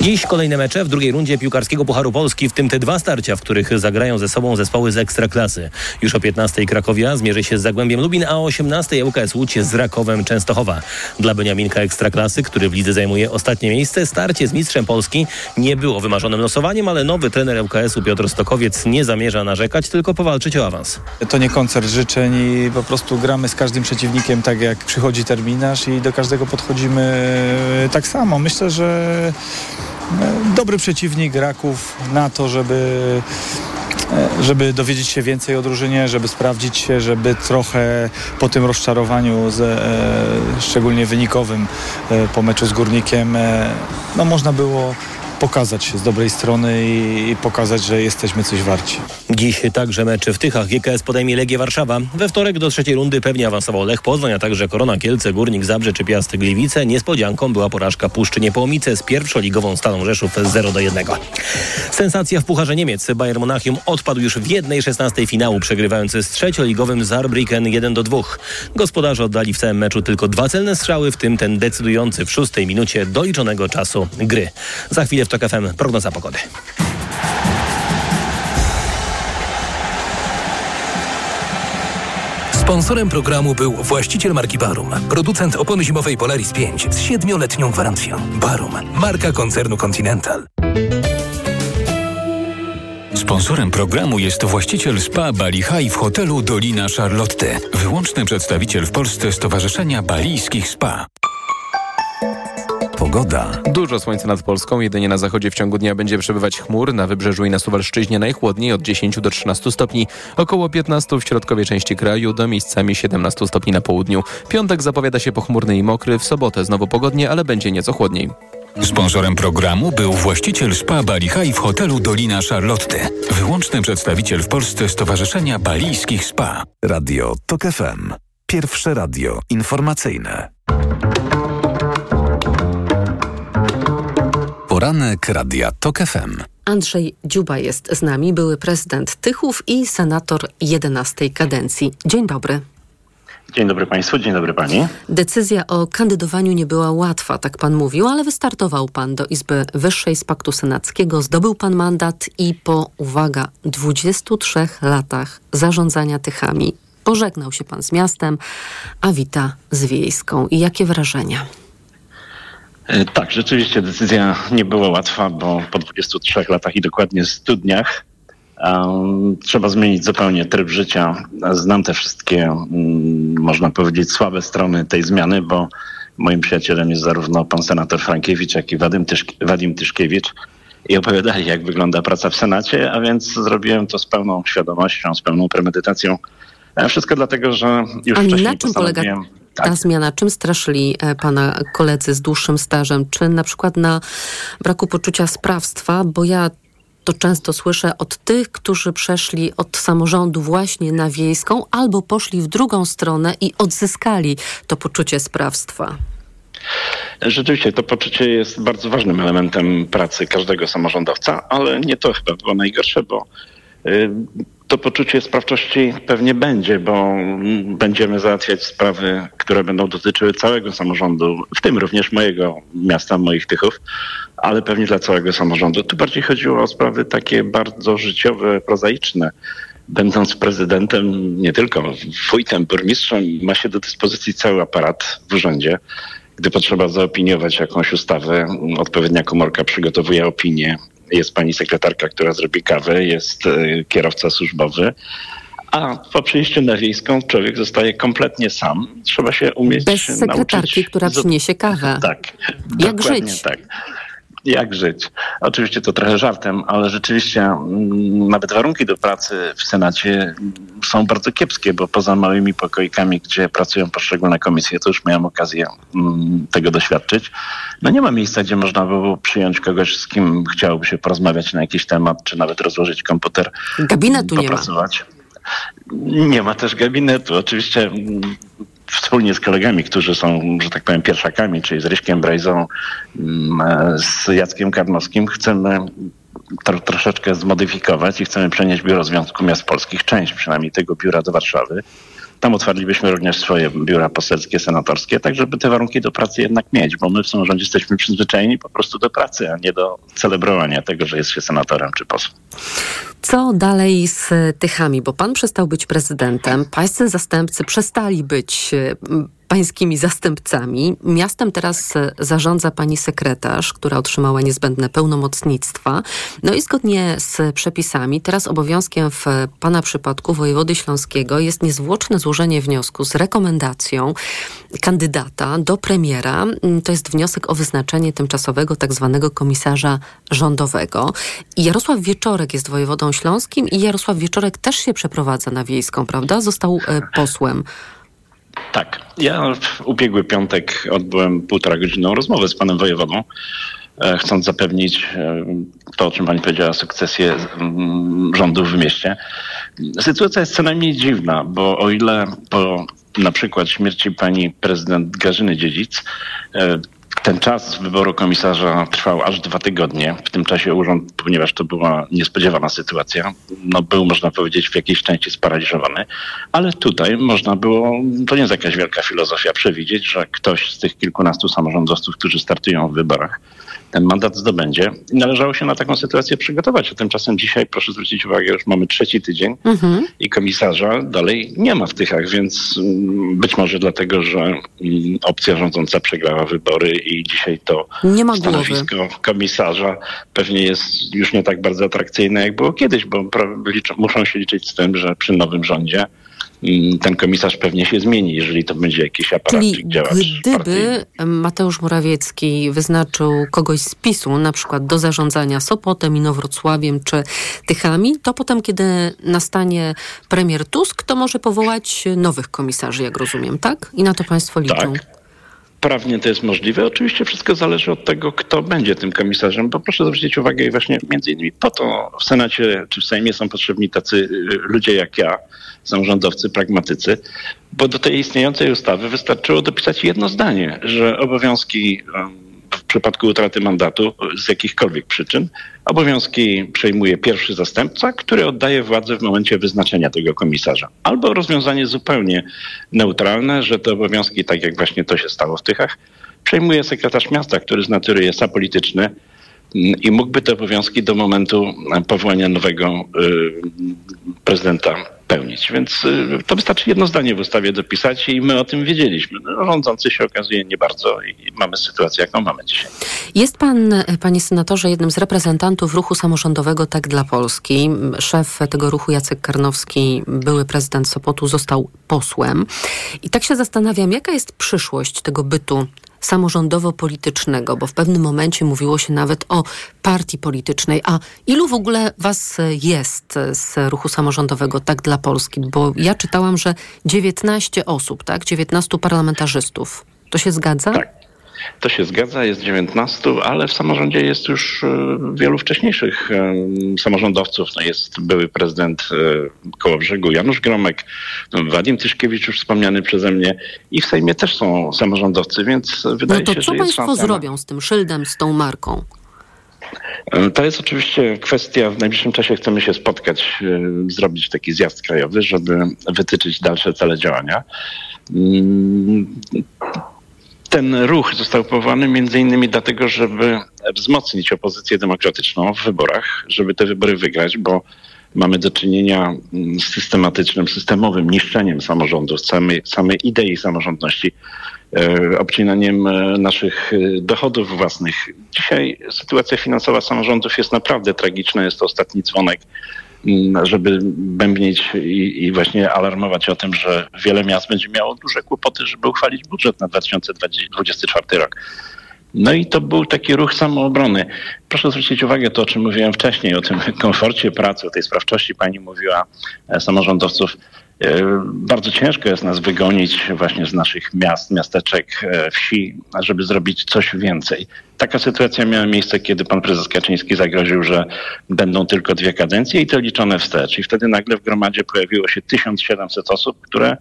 Dziś kolejne mecze w drugiej rundzie piłkarskiego Pucharu Polski, w tym te dwa starcia, w których zagrają ze sobą zespoły z Ekstraklasy. Już o 15 Krakowia zmierzy się z Zagłębiem Lubin, a o 18 ŁKS Łódź z Rakowem Częstochowa. Dla Beniaminka Ekstraklasy, który w lidze zajmuje ostatnie miejsce, starcie z mistrzem Polski nie było wymarzonym losowaniem, ale nowy trener ŁKS-u Piotr Stokowiec nie zamierza narzekać, tylko powalczyć o awans. To nie koncert życzeń i po prostu gramy z każdym przeciwnikiem tak jak przychodzi terminarz i do każdego podchodzimy tak samo. Myślę, że dobry przeciwnik Raków na to, żeby żeby dowiedzieć się więcej o drużynie, żeby sprawdzić się, żeby trochę po tym rozczarowaniu, z, e, szczególnie wynikowym e, po meczu z Górnikiem, e, no można było pokazać się z dobrej strony i, i, pokazać, że jesteśmy coś warci. Dziś także mecz w Tychach. GKS podejmie Legię Warszawa. We wtorek do trzeciej rundy pewnie awansował Lech Poznań, a także Korona Kielce, Górnik Zabrze czy Piast Gliwice. Niespodzianką była porażka Puszczy Niepołomice z pierwszoligową Stalą Rzeszów 0 do 1. Sensacja w Pucharze Niemiec. Bayern Monachium odpadł już w jednej 16 finału, przegrywając z trzecioligowym Saarbrücken 1 do 2. Gospodarze oddali w całym meczu tylko dwa celne strzały, w tym ten decydujący w szóstej minucie doliczonego czasu gry. Za chwilę w TOK FM prognoza pogody. Sponsorem programu był właściciel marki Barum, producent opony zimowej Polaris 5 z 7-letnią gwarancją. Barum, marka koncernu Continental. Sponsorem programu jest właściciel spa Bali High w hotelu Dolina Charlotte. Wyłączny przedstawiciel w Polsce Stowarzyszenia Balijskich Spa. Pogoda. Dużo słońca nad Polską, jedynie na zachodzie w ciągu dnia będzie przebywać chmur, na wybrzeżu i na Suwalszczyźnie najchłodniej od 10 do 13 stopni, około 15 w środkowej części kraju, do miejscami 17 stopni na południu. Piątek zapowiada się pochmurny i mokry, w sobotę znowu pogodnie, ale będzie nieco chłodniej. Sponsorem programu był właściciel spa Bali High w hotelu Dolina Charlotte. Wyłączny przedstawiciel w Polsce Stowarzyszenia Balijskich Spa. Radio TOK FM. Pierwsze radio informacyjne. Poranek Radia TOK FM. Andrzej Dziuba jest z nami, były prezydent Tychów i senator 11 kadencji. Dzień dobry. Dzień dobry Państwu, dzień dobry Pani. Decyzja o kandydowaniu nie była łatwa, tak Pan mówił, ale wystartował Pan do Izby Wyższej z Paktu Senackiego, zdobył Pan mandat i po, uwaga, 23 latach zarządzania Tychami pożegnał się Pan z miastem, a wita z Wiejską. I jakie wrażenia? Tak, rzeczywiście decyzja nie była łatwa, bo po 23 latach i dokładnie 100 dniach Um, trzeba zmienić zupełnie tryb życia. Znam te wszystkie, um, można powiedzieć, słabe strony tej zmiany, bo moim przyjacielem jest zarówno pan senator Frankiewicz, jak i Wadim, Tyszk Wadim Tyszkiewicz i opowiadali, jak wygląda praca w Senacie, a więc zrobiłem to z pełną świadomością, z pełną premedytacją. Wszystko dlatego, że już a wcześniej na czym polega ta tak. zmiana? Czym straszyli e, pana koledzy z dłuższym stażem? Czy na przykład na braku poczucia sprawstwa? Bo ja to często słyszę od tych, którzy przeszli od samorządu właśnie na wiejską, albo poszli w drugą stronę i odzyskali to poczucie sprawstwa. Rzeczywiście to poczucie jest bardzo ważnym elementem pracy każdego samorządowca, ale nie to chyba było najgorsze, bo y, to poczucie sprawczości pewnie będzie, bo będziemy załatwiać sprawy, które będą dotyczyły całego samorządu, w tym również mojego miasta, moich Tychów, ale pewnie dla całego samorządu. Tu bardziej chodziło o sprawy takie bardzo życiowe, prozaiczne. Będąc prezydentem, nie tylko wójtem, burmistrzem, ma się do dyspozycji cały aparat w urzędzie. Gdy potrzeba zaopiniować jakąś ustawę, odpowiednia komorka przygotowuje opinię, jest pani sekretarka, która zrobi kawę, jest e, kierowca służbowy. A po przyjściu na wiejską człowiek zostaje kompletnie sam. Trzeba się umieć Bez sekretarki, nauczyć. która przyniesie kawę. Tak. Jak żyć? Tak jak żyć. Oczywiście to trochę żartem, ale rzeczywiście mm, nawet warunki do pracy w Senacie są bardzo kiepskie, bo poza małymi pokoikami, gdzie pracują poszczególne komisje, to już miałem okazję mm, tego doświadczyć, no nie ma miejsca, gdzie można by było przyjąć kogoś, z kim chciałoby się porozmawiać na jakiś temat, czy nawet rozłożyć komputer. Gabinetu nie ma. Nie ma też gabinetu. Oczywiście mm, wspólnie z kolegami, którzy są, że tak powiem, pierwszakami, czyli z Ryśkiem Brejzą, mm, z Jackiem Karnowskim, chcemy to troszeczkę zmodyfikować i chcemy przenieść Biuro Związku Miast Polskich, część przynajmniej tego biura do Warszawy. Tam otwarlibyśmy również swoje biura poselskie, senatorskie, tak żeby te warunki do pracy jednak mieć, bo my w samorządzie jesteśmy przyzwyczajeni po prostu do pracy, a nie do celebrowania tego, że jest się senatorem czy posłem. Co dalej z Tychami? Bo pan przestał być prezydentem, pańscy zastępcy przestali być pańskimi zastępcami. Miastem teraz zarządza pani sekretarz, która otrzymała niezbędne pełnomocnictwa. No i zgodnie z przepisami, teraz obowiązkiem w pana przypadku wojewody śląskiego jest niezwłoczne złożenie wniosku z rekomendacją kandydata do premiera. To jest wniosek o wyznaczenie tymczasowego tak zwanego komisarza rządowego. Jarosław Wieczorek jest wojewodą śląskim i Jarosław Wieczorek też się przeprowadza na wiejską, prawda? Został e, posłem. Tak. Ja w ubiegły piątek odbyłem półtora godzinną rozmowę z panem wojewodą, e, chcąc zapewnić e, to, o czym pani powiedziała, sukcesję mm, rządu w mieście. Sytuacja jest co najmniej dziwna, bo o ile po na przykład śmierci pani prezydent Garzyny Dziedzic e, ten czas wyboru komisarza trwał aż dwa tygodnie. W tym czasie urząd, ponieważ to była niespodziewana sytuacja, no był, można powiedzieć, w jakiejś części sparaliżowany, ale tutaj można było, to nie jest jakaś wielka filozofia, przewidzieć, że ktoś z tych kilkunastu samorządowców, którzy startują w wyborach, ten mandat zdobędzie. Należało się na taką sytuację przygotować. A tymczasem dzisiaj, proszę zwrócić uwagę, już mamy trzeci tydzień mhm. i komisarza dalej nie ma w Tychach, więc mm, być może dlatego, że mm, opcja rządząca przegrała wybory i dzisiaj to stanowisko głowy. komisarza pewnie jest już nie tak bardzo atrakcyjne, jak było kiedyś, bo muszą się liczyć z tym, że przy nowym rządzie ten komisarz pewnie się zmieni, jeżeli to będzie jakiś aparat Czyli gdyby Mateusz Morawiecki wyznaczył kogoś z PiSu, na przykład do zarządzania Sopotem, Inowrocławiem czy Tychami, to potem, kiedy nastanie premier Tusk, to może powołać nowych komisarzy, jak rozumiem, tak? I na to państwo liczą. Tak. Prawnie to jest możliwe. Oczywiście wszystko zależy od tego, kto będzie tym komisarzem, bo proszę zwrócić uwagę i właśnie między innymi po to w Senacie czy w Sejmie są potrzebni tacy y, ludzie jak ja, samorządowcy, pragmatycy, bo do tej istniejącej ustawy wystarczyło dopisać jedno zdanie, że obowiązki w przypadku utraty mandatu z jakichkolwiek przyczyn obowiązki przejmuje pierwszy zastępca, który oddaje władzę w momencie wyznaczenia tego komisarza. Albo rozwiązanie zupełnie neutralne, że te obowiązki, tak jak właśnie to się stało w Tychach, przejmuje sekretarz miasta, który z natury jest apolityczny mm, i mógłby te obowiązki do momentu powołania nowego y, prezydenta pełnić. Więc y, to wystarczy jedno zdanie w ustawie dopisać i my o tym wiedzieliśmy. No, rządzący się okazuje nie bardzo i mamy sytuację, jaką mamy dzisiaj. Jest pan, e, panie senatorze, jednym z reprezentantów ruchu samorządowego Tak dla Polski. Szef tego ruchu Jacek Karnowski, były prezydent Sopotu, został posłem. I tak się zastanawiam, jaka jest przyszłość tego bytu samorządowo-politycznego, bo w pewnym momencie mówiło się nawet o partii politycznej. A ilu w ogóle was jest z ruchu samorządowego Tak dla Polski? Bo ja czytałam, że 19 osób, tak? 19 parlamentarzystów. To się zgadza? Tak. To się zgadza, jest 19, ale w samorządzie jest już e, wielu wcześniejszych e, samorządowców. No jest były prezydent e, Kołobrzegu Janusz Gromek, Wadim Tyszkiewicz już wspomniany przeze mnie i w Sejmie też są samorządowcy, więc wydaje no to się, co że państwo szansa zrobią z tym szyldem, z tą marką? To jest oczywiście kwestia, w najbliższym czasie chcemy się spotkać, zrobić taki zjazd krajowy, żeby wytyczyć dalsze cele działania. Mm, ten ruch został powołany między innymi dlatego, żeby wzmocnić opozycję demokratyczną w wyborach, żeby te wybory wygrać, bo mamy do czynienia z systematycznym, systemowym niszczeniem samorządów, samej, samej idei samorządności, e, obcinaniem e, naszych e, dochodów własnych. Dzisiaj sytuacja finansowa samorządów jest naprawdę tragiczna. Jest to ostatni dzwonek Mm, żeby bębnić i, i, właśnie alarmować o tym, że wiele miast będzie miało duże kłopoty, żeby uchwalić budżet na 2024 rok. No i to był taki ruch samoobrony. Proszę zwrócić uwagę to, o czym mówiłem wcześniej, o tym komforcie pracy, o tej sprawczości. Pani mówiła e, samorządowców. E, bardzo ciężko jest nas wygonić właśnie z naszych miast, miasteczek, e, wsi, żeby zrobić coś więcej. Taka sytuacja miała miejsce, kiedy pan prezes Kaczyński zagroził, że będą tylko dwie kadencje i to liczone wstecz. I wtedy nagle w gromadzie pojawiło się 1700 osób, które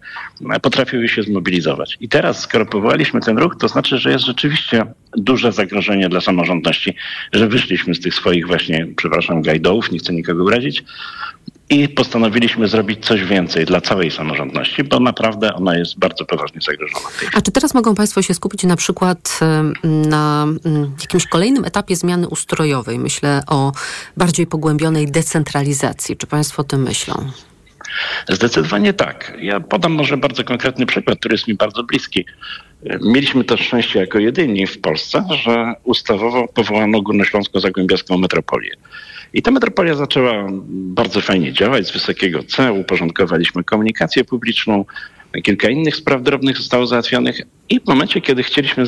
potrafiły się zmobilizować. I teraz, skoro powołaliśmy ten ruch, to znaczy, że jest rzeczywiście duże zagrożenie dla samorządności, że wyszliśmy z tych swoich właśnie, przepraszam, gajdołów, nie chcę nikogo urazić, i postanowiliśmy zrobić coś więcej dla całej samorządności, bo naprawdę ona jest bardzo poważnie zagrożona. A czy teraz mogą Państwo się skupić na przykład na jakimś kolejnym etapie zmiany ustrojowej? Myślę o bardziej pogłębionej decentralizacji. Czy Państwo o tym myślą? Zdecydowanie tak. Ja podam może bardzo konkretny przykład, który jest mi bardzo bliski. Mieliśmy to szczęście jako jedyni w Polsce, że ustawowo powołano Górnośląsko-Zagłębiowską metropolię. I ta metropolia zaczęła bardzo fajnie działać z wysokiego C. Uporządkowaliśmy komunikację publiczną, kilka innych spraw drobnych zostało załatwionych i w momencie, kiedy chcieliśmy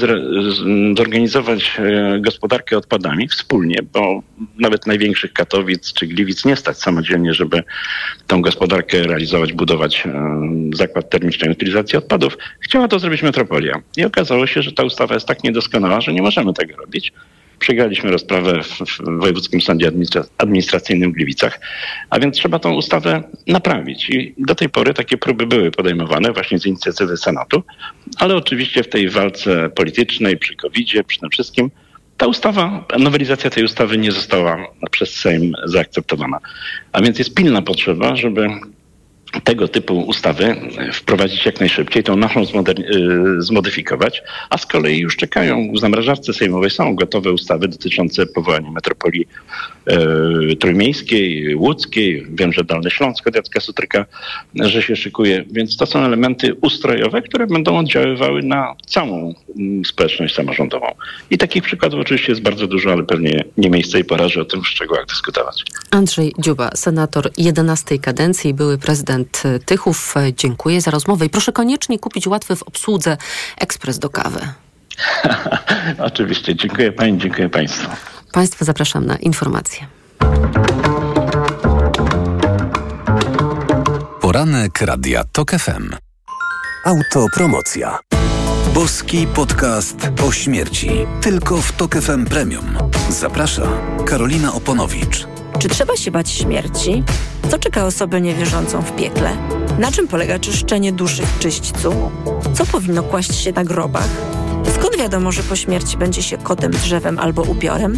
zorganizować e, gospodarkę odpadami wspólnie, bo nawet największych Katowic czy Gliwic nie stać samodzielnie, żeby tą gospodarkę realizować, budować e, zakład termicznej utylizacji odpadów, chciała to zrobić metropolia. I okazało się, że ta ustawa jest tak niedoskonała, że nie możemy tego robić. Przegraliśmy rozprawę w, w Wojewódzkim Sądzie Administracyjnym w Gliwicach, a więc trzeba tą ustawę naprawić. I do tej pory takie próby były podejmowane właśnie z inicjatywy Senatu, ale oczywiście w tej walce politycznej, przy COVID-zie, przy tym wszystkim, ta ustawa, nowelizacja tej ustawy nie została przez Sejm zaakceptowana. A więc jest pilna potrzeba, żeby tego typu ustawy wprowadzić jak najszybciej, tą naszą y, zmodyfikować, a z kolei już czekają w zamrażarce sejmowej są gotowe ustawy dotyczące powołania metropolii e, trójmiejskiej, łódzkiej. Wiem, że Dolny Śląsk od Jacka Sutryka, że się szykuje, więc to są elementy ustrojowe, które będą oddziaływały na całą mm, społeczność samorządową. I takich przykładów oczywiście jest bardzo dużo, ale pewnie nie miejsce i pora, że o tym w szczegółach dyskutować. Andrzej Dziuba, senator 11 kadencji, były prezydent Tychów. Dziękuję za rozmowę i proszę koniecznie kupić łatwy w obsłudze ekspres do kawy. Oczywiście. Dziękuję Pani, dziękuję Państwu. Państwa zapraszam na informacje. Poranek Radia TOK FM. Autopromocja. Boski podcast o śmierci. Tylko w TOK FM Premium. Zaprasza Karolina Oponowicz. Czy trzeba się bać śmierci? Co czeka osobę niewierzącą w piekle? Na czym polega czyszczenie duszy w czyśćcu? Co powinno kłaść się na grobach? Skąd wiadomo, że po śmierci będzie się kotem, drzewem albo upiorem?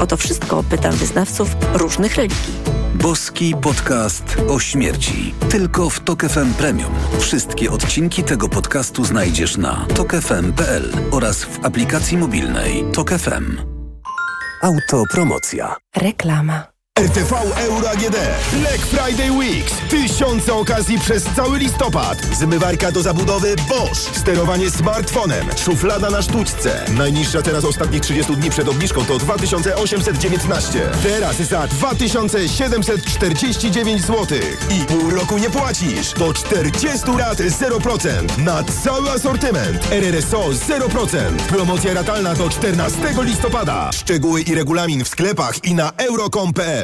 O to wszystko pytam wyznawców różnych religii. Boski podcast o śmierci. Tylko w Tok FM Premium. Wszystkie odcinki tego podcastu znajdziesz na tokefm.pl oraz w aplikacji mobilnej Tok FM. Autopromocja. Reklama. RTV Euro AGD. Black Friday Weeks. Tysiące okazji przez cały listopad. Zmywarka do zabudowy Bosch. Sterowanie smartfonem. Szuflada na sztuczce. Najniższa teraz ostatnich 30 dni przed obniżką to 2819. Teraz za 2749 zł. I pół roku nie płacisz. Do 40 lat 0%. Na cały asortyment. RRSO 0%. Promocja ratalna do 14 listopada. Szczegóły i regulamin w sklepach i na euro.com.pl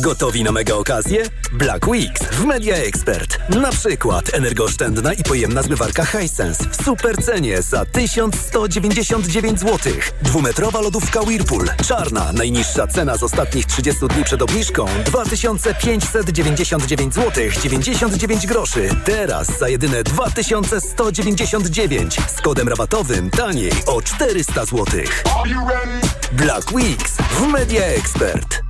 Gotowi na mega okazję? Black Weeks w Media Expert. Na przykład energooszczędna i pojemna zmywarka Hisense w super cenie za 1199 zł. Dwumetrowa lodówka Whirlpool. Czarna. Najniższa cena z ostatnich 30 dni przed obniżką 2599 zł 99 groszy. Teraz za jedyne 2199 z kodem rabatowym taniej o 400 zł. Black Weeks w Media Expert.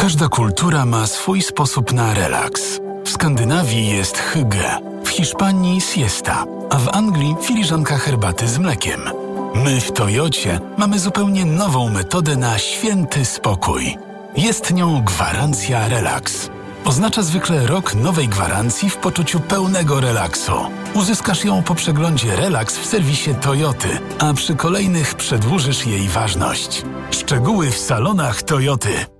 Każda kultura ma swój sposób na relaks. W Skandynawii jest hygge, w Hiszpanii siesta, a w Anglii filiżanka herbaty z mlekiem. My w Toyocie mamy zupełnie nową metodę na święty spokój. Jest nią gwarancja relaks. Oznacza zwykle rok nowej gwarancji w poczuciu pełnego relaksu. Uzyskasz ją po przeglądzie Relax w serwisie Toyoty, a przy kolejnych przedłużysz jej ważność. Szczegóły w salonach Toyoty.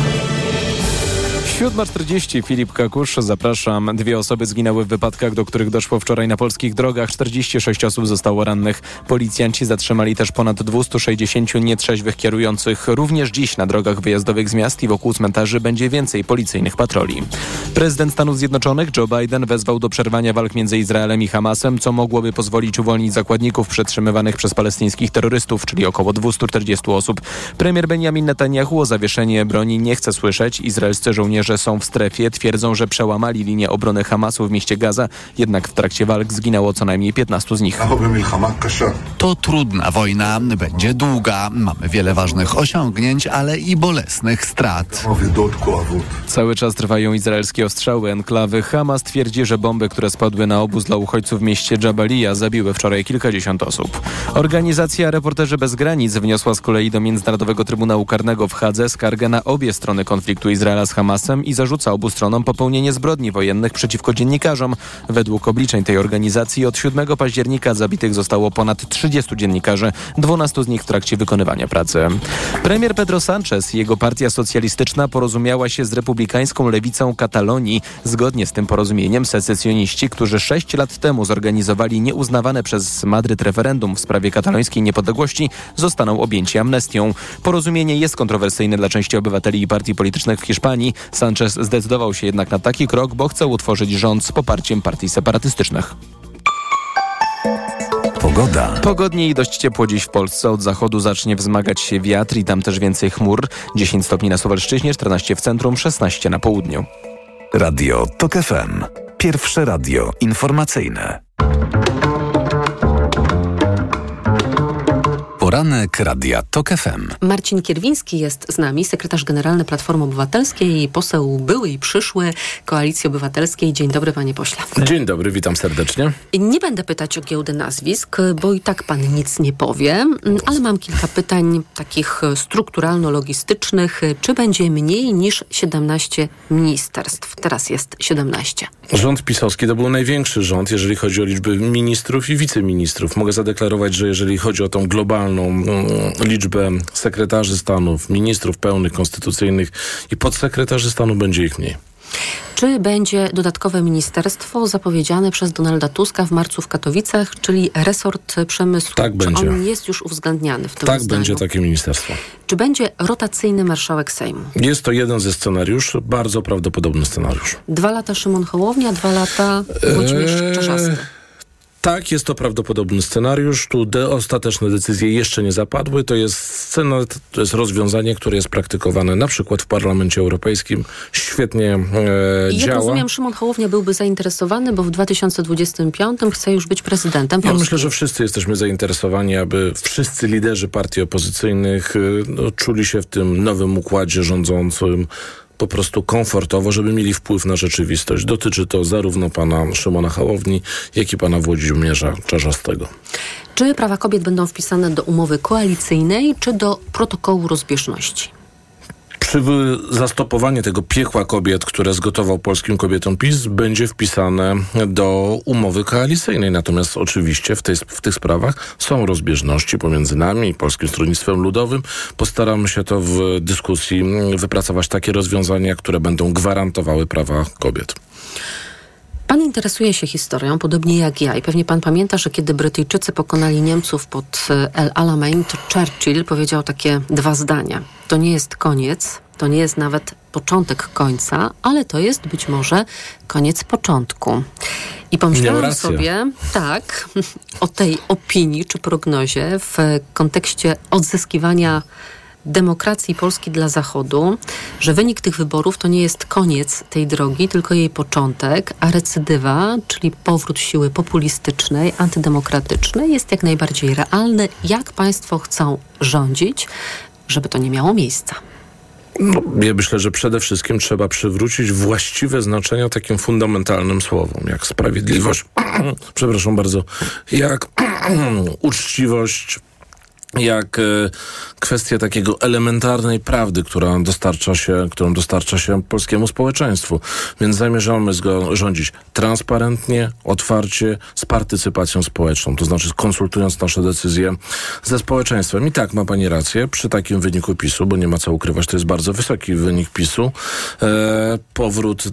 7.40 Filip Kakusz, zapraszam. Dwie osoby zginęły w wypadkach, do których doszło wczoraj na polskich drogach. 46 osób zostało rannych. Policjanci zatrzymali też ponad 260 nietrzeźwych kierujących. Również dziś na drogach wyjazdowych z miast i wokół cmentarzy będzie więcej policyjnych patroli. Prezydent Stanów Zjednoczonych Joe Biden wezwał do przerwania walk między Izraelem i Hamasem, co mogłoby pozwolić uwolnić zakładników przetrzymywanych przez palestyńskich terrorystów, czyli około 240 osób. Premier Benjamin Netanyahu o zawieszenie broni nie chce słyszeć. Izraelscy żołnierze są w strefie, twierdzą, że przełamali linię obrony Hamasu w mieście Gaza, jednak w trakcie walk zginęło co najmniej 15 z nich. To trudna wojna, będzie długa, mamy wiele ważnych osiągnięć, ale i bolesnych strat. Cały czas trwają izraelskie ostrzały enklawy. Hamas twierdzi, że bomby, które spadły na obóz dla uchodźców w mieście Jabalia zabiły wczoraj kilkadziesiąt osób. Organizacja Reporterzy Bez Granic wniosła z kolei do Międzynarodowego Trybunału Karnego w Hadze skargę na obie strony konfliktu Izraela z Hamasem i zarzuca obu stronom popełnienie zbrodni wojennych przeciwko dziennikarzom. Według obliczeń tej organizacji od 7 października zabitych zostało ponad 30 dziennikarzy, 12 z nich w trakcie wykonywania pracy. Premier Pedro Sanchez i jego partia socjalistyczna porozumiała się z republikańską lewicą Katalonii. Zgodnie z tym porozumieniem secesjoniści, którzy 6 lat temu zorganizowali nieuznawane przez Madryt referendum w sprawie katalońskiej niepodległości, zostaną objęci amnestią. Porozumienie jest kontrowersyjne dla części obywateli i partii politycznych w Hiszpanii. Sanchez zdecydował się jednak na taki krok, bo chce utworzyć rząd z poparciem partii separatystycznych. Pogoda. Pogodnie i dość ciepło dziś w Polsce. Od zachodu zacznie wzmagać się wiatr i tam też więcej chmur. 10 stopni na Suwalszczyźnie, 14 w centrum, 16 na południu. Radio TOK FM. Pierwsze radio informacyjne. Poranek Radia TOK FM. Marcin Kierwiński jest z nami, sekretarz generalny Platformy Obywatelskiej i poseł były i przyszły Koalicji Obywatelskiej. Dzień dobry, panie pośle. Dzień dobry, witam serdecznie. Nie będę pytać o giełdę nazwisk, bo i tak pan nic nie powie, ale mam kilka pytań takich strukturalno-logistycznych. Czy będzie mniej niż 17 ministerstw? Teraz jest 17. Rząd pisowski to był największy rząd, jeżeli chodzi o liczbę ministrów i wiceministrów. Mogę zadeklarować, że jeżeli chodzi o tą globalną mm, liczbę sekretarzy stanów, ministrów pełnych, konstytucyjnych i podsekretarzy stanu, będzie ich mniej. Czy będzie dodatkowe ministerstwo zapowiedziane przez Donalda Tuska w marcu w Katowicach, czyli resort przemysłu? Tak Czy będzie. on jest już uwzględniany w tym Tak zdaniu? będzie takie ministerstwo. Czy będzie rotacyjny marszałek Sejmu? Jest to jeden ze scenariuszy, bardzo prawdopodobny scenariusz. Dwa lata Szymon Hołownia, dwa lata Włodzimierz Eee, Czarzasty. Tak, jest to prawdopodobny scenariusz. Tu de ostateczne decyzje jeszcze nie zapadły. To jest scena, to jest rozwiązanie, które jest praktykowane na przykład w Parlamencie Europejskim. Świetnie e, Jak działa. rozumiem, Szymon Hołownia byłby zainteresowany, bo w 2025 chce już być prezydentem Ja Polski. myślę, że wszyscy jesteśmy zainteresowani, aby wszyscy liderzy partii opozycyjnych y, no, czuli się w tym nowym układzie rządzącym po prostu komfortowo, żeby mieli wpływ na rzeczywistość. Dotyczy to zarówno pana Szymona Hołowni, jak i pana Włodzimierza Czarzastego. Czy prawa kobiet będą wpisane do umowy koalicyjnej, czy do protokołu rozbieżności? Wy- zastopowanie tego piekła kobiet, które zgotował polskim kobietom PiS, będzie wpisane do umowy koalicyjnej. Natomiast oczywiście w, tej, w tych sprawach są rozbieżności pomiędzy nami i Polskim Stronnictwem Ludowym. Postaramy się to w dyskusji wypracować takie rozwiązania, które będą gwarantowały prawa kobiet. Pan interesuje się historią, podobnie jak ja. I pewnie pan pamięta, że kiedy Brytyjczycy pokonali Niemców pod e, El Alamein, to Churchill powiedział takie dwa zdania. To nie jest koniec, to nie jest nawet początek końca, ale to jest być może koniec początku. I pomyślałam sobie, tak, o tej opinii czy prognozie w kontekście odzyskiwania demokracji Polski dla Zachodu, że wynik tych wyborów to nie jest koniec tej drogi, tylko jej początek, a recydywa, czyli powrót siły populistycznej, antydemokratycznej jest jak najbardziej realny. Jak państwo chcą rządzić, żeby to nie miało miejsca? No, ja myślę, że przede wszystkim trzeba przywrócić właściwe znaczenia takim fundamentalnym słowom, jak sprawiedliwość, przepraszam bardzo, jak uczciwość, jak e, kwestia takiego elementarnej prawdy, która dostarcza się, którą dostarcza się polskiemu społeczeństwu. Więc zamierzamy rządzić transparentnie, otwarcie, z partycypacją społeczną, to znaczy konsultując nasze decyzje ze społeczeństwem. I tak ma pani rację, przy takim wyniku PiSu, bo nie ma co ukrywać, to jest bardzo wysoki wynik PiSu, e, powrót,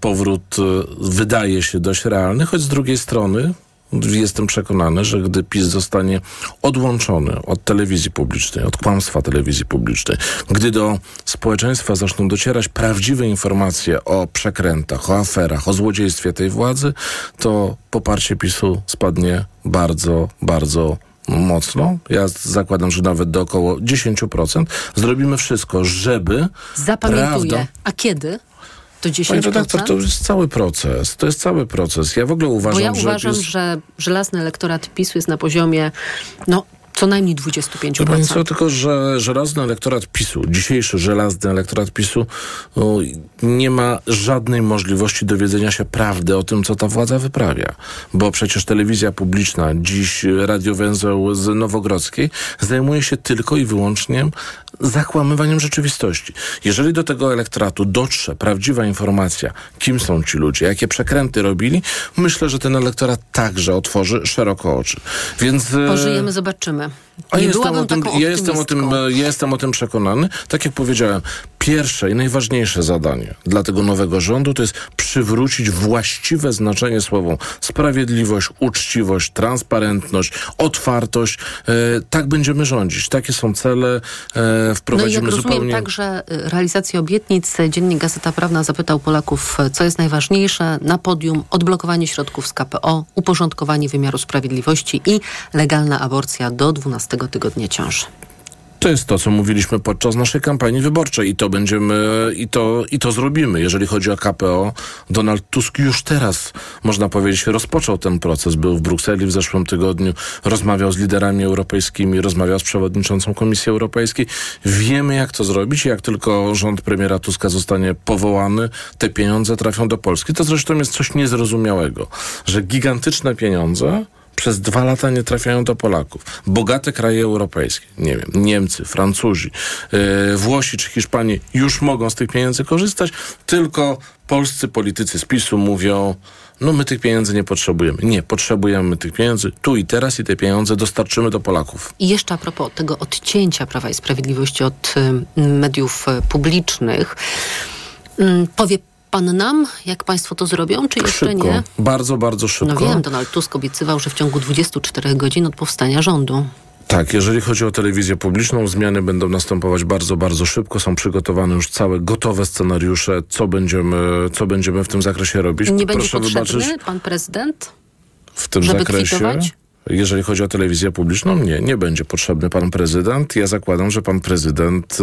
powrót e, wydaje się dość realny, choć z drugiej strony Jestem przekonany, że gdy PiS zostanie odłączony od telewizji publicznej, od kłamstwa telewizji publicznej, gdy do społeczeństwa zaczną docierać prawdziwe informacje o przekrętach, o aferach, o złodziejstwie tej władzy, to poparcie PiSu spadnie bardzo, bardzo mocno. Ja zakładam, że nawet do około 10%. Zrobimy wszystko, żeby Zapamiętuję. prawda A kiedy? To 10%? Panie redaktor, to jest cały proces. To jest cały proces. Ja w ogóle uważam, Bo ja że uważam, PiS... że żelazny elektorat PiSu jest na poziomie no, co najmniej 25%. To pani co, tylko że żelazny elektorat PiSu, dzisiejszy żelazny elektorat PiSu o, nie ma żadnej możliwości dowiedzenia się prawdy o tym, co ta władza wyprawia. Bo przecież telewizja publiczna, dziś radiowęzeł z Nowogrodzkiej zajmuje się tylko i wyłącznie zakłamywaniem rzeczywistości. Jeżeli do tego elektoratu dotrze prawdziwa informacja, kim są ci ludzie, jakie przekręty robili, myślę, że ten elektorat także otworzy szeroko oczy. Więc... e, Pożyjemy, zobaczymy. a Nie jestem o, tym, ja jestem o tym, e, jestem o tym przekonany. Tak jak powiedziałem, pierwsze i najważniejsze zadanie dla tego nowego rządu to jest przywrócić właściwe znaczenie słowom sprawiedliwość, uczciwość, transparentność, otwartość. E, tak będziemy rządzić. Takie są cele. E, No i wprowadzimy jak rozumiem zupełnie... także y, realizację obietnic, y, Dziennik Gazeta Prawna zapytał Polaków, y, co jest najważniejsze na podium, odblokowanie środków z KPO, uporządkowanie wymiaru sprawiedliwości i legalna aborcja do 12 tygodnia ciąży. To jest to, co mówiliśmy podczas naszej kampanii wyborczej i to będziemy, i to, i to zrobimy. Jeżeli chodzi o KPO, Donald Tusk już teraz, można powiedzieć, rozpoczął ten proces. Był w Brukseli w zeszłym tygodniu, rozmawiał z liderami europejskimi, rozmawiał z przewodniczącą Komisji Europejskiej. Wiemy, jak to zrobić jak tylko rząd premiera Tuska zostanie powołany, te pieniądze trafią do Polski. To zresztą jest coś niezrozumiałego, że gigantyczne pieniądze przez dwa lata nie trafiają do Polaków. Bogate kraje europejskie, nie wiem, Niemcy, Francuzi, yy, Włosi czy Hiszpanie już mogą z tych pieniędzy korzystać, tylko polscy politycy z PiSu mówią, no my tych pieniędzy nie potrzebujemy. Nie, potrzebujemy tych pieniędzy tu i teraz i te pieniądze dostarczymy do Polaków. I jeszcze a propos tego odcięcia Prawa i Sprawiedliwości od y, mediów y, publicznych, mm, powie pan nam, jak państwo to zrobią, czy jeszcze Szybko, nie? bardzo, bardzo szybko. No wiem, Donald Tusk obiecywał, że w ciągu 24 godzin od powstania rządu. Tak, jeżeli chodzi o telewizję publiczną, zmiany będą następować bardzo, bardzo szybko. Są przygotowane już całe gotowe scenariusze, co będziemy, co będziemy w tym zakresie robić. Nie będzie Proszę potrzebny wybaczyć, pan prezydent? w tym żeby zakresie. kwitować? Jeżeli chodzi o telewizję publiczną, nie, nie będzie potrzebny pan prezydent. Ja zakładam, że pan prezydent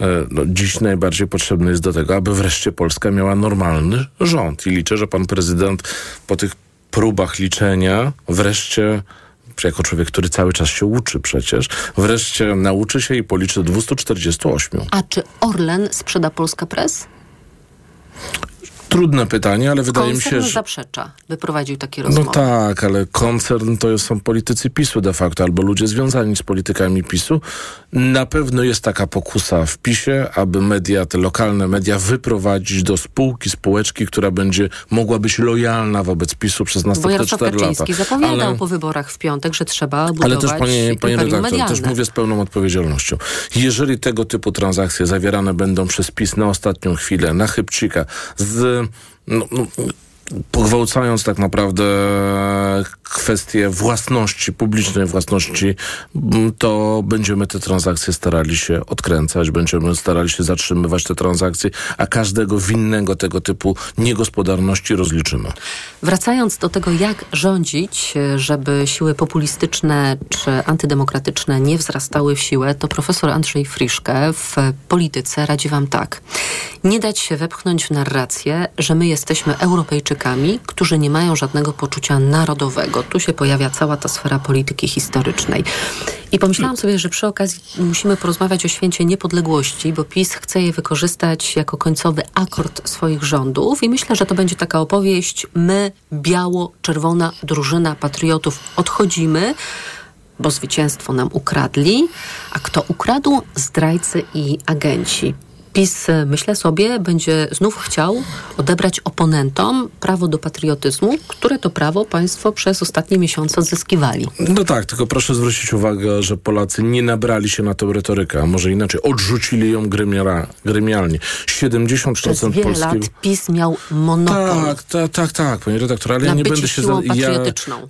e, e, no, dziś najbardziej potrzebny jest do tego, aby wreszcie Polska miała normalny rząd. I liczę, że pan prezydent po tych próbach liczenia wreszcie jako człowiek, który cały czas się uczy przecież, wreszcie nauczy się i policzy do 248. A czy Orlen sprzeda Polska Press? Trudne pytanie, ale wydaje mi się, Koncern że... zaprzecza, by prowadził takie No rozmowy. tak, ale koncern to są politycy PiSu de facto, albo ludzie związani z politykami PiSu. Na pewno jest taka pokusa w PiSie, aby media, te lokalne media wyprowadzić do spółki, spółeczki, która będzie mogła być lojalna wobec PiSu przez następne 4 lata. Zapowiadał Ale- po wyborach w piątek, że trzeba budować ale też, panie, panie redaktor, też medialne. mówię z pełną odpowiedzialnością. Jeżeli tego typu transakcje zawierane będą przez PiS na ostatnią chwilę, na chybcika, z... nu, nu, pogwałcając tak naprawdę kwestię własności, publicznej własności, to będziemy te transakcje starali się odkręcać, będziemy starali się zatrzymywać te transakcje, a każdego winnego tego typu niegospodarności rozliczymy. Wracając do tego, jak rządzić, żeby siły populistyczne czy antydemokratyczne nie wzrastały w siłę, to profesor Andrzej Friszke w polityce radzi wam tak. Nie dać się wepchnąć w narrację, że my jesteśmy Europejczykami, którzy nie mają żadnego poczucia narodowego. Tu się pojawia cała ta sfera polityki historycznej. I pomyślałam sobie, że przy okazji musimy porozmawiać o święcie niepodległości, bo PiS chce je wykorzystać jako końcowy akord swoich rządów i myślę, że to będzie taka opowieść my, biało-czerwona drużyna patriotów, odchodzimy, bo zwycięstwo nam ukradli, a kto ukradł? Zdrajcy i agenci. PiS, e, myślę sobie, będzie znów chciał odebrać oponentom prawo do patriotyzmu, które to prawo państwo przez ostatnie miesiące odzyskiwali. No tak, tylko proszę zwrócić uwagę, że Polacy nie nabrali się na tę retorykę, a może inaczej, odrzucili ją gremiara, gremialnie. 70% Przez wiele polskiego... lat PiS miał monopol. Tak, tak, tak, tak, panie redaktor, ale ja nie będę się ja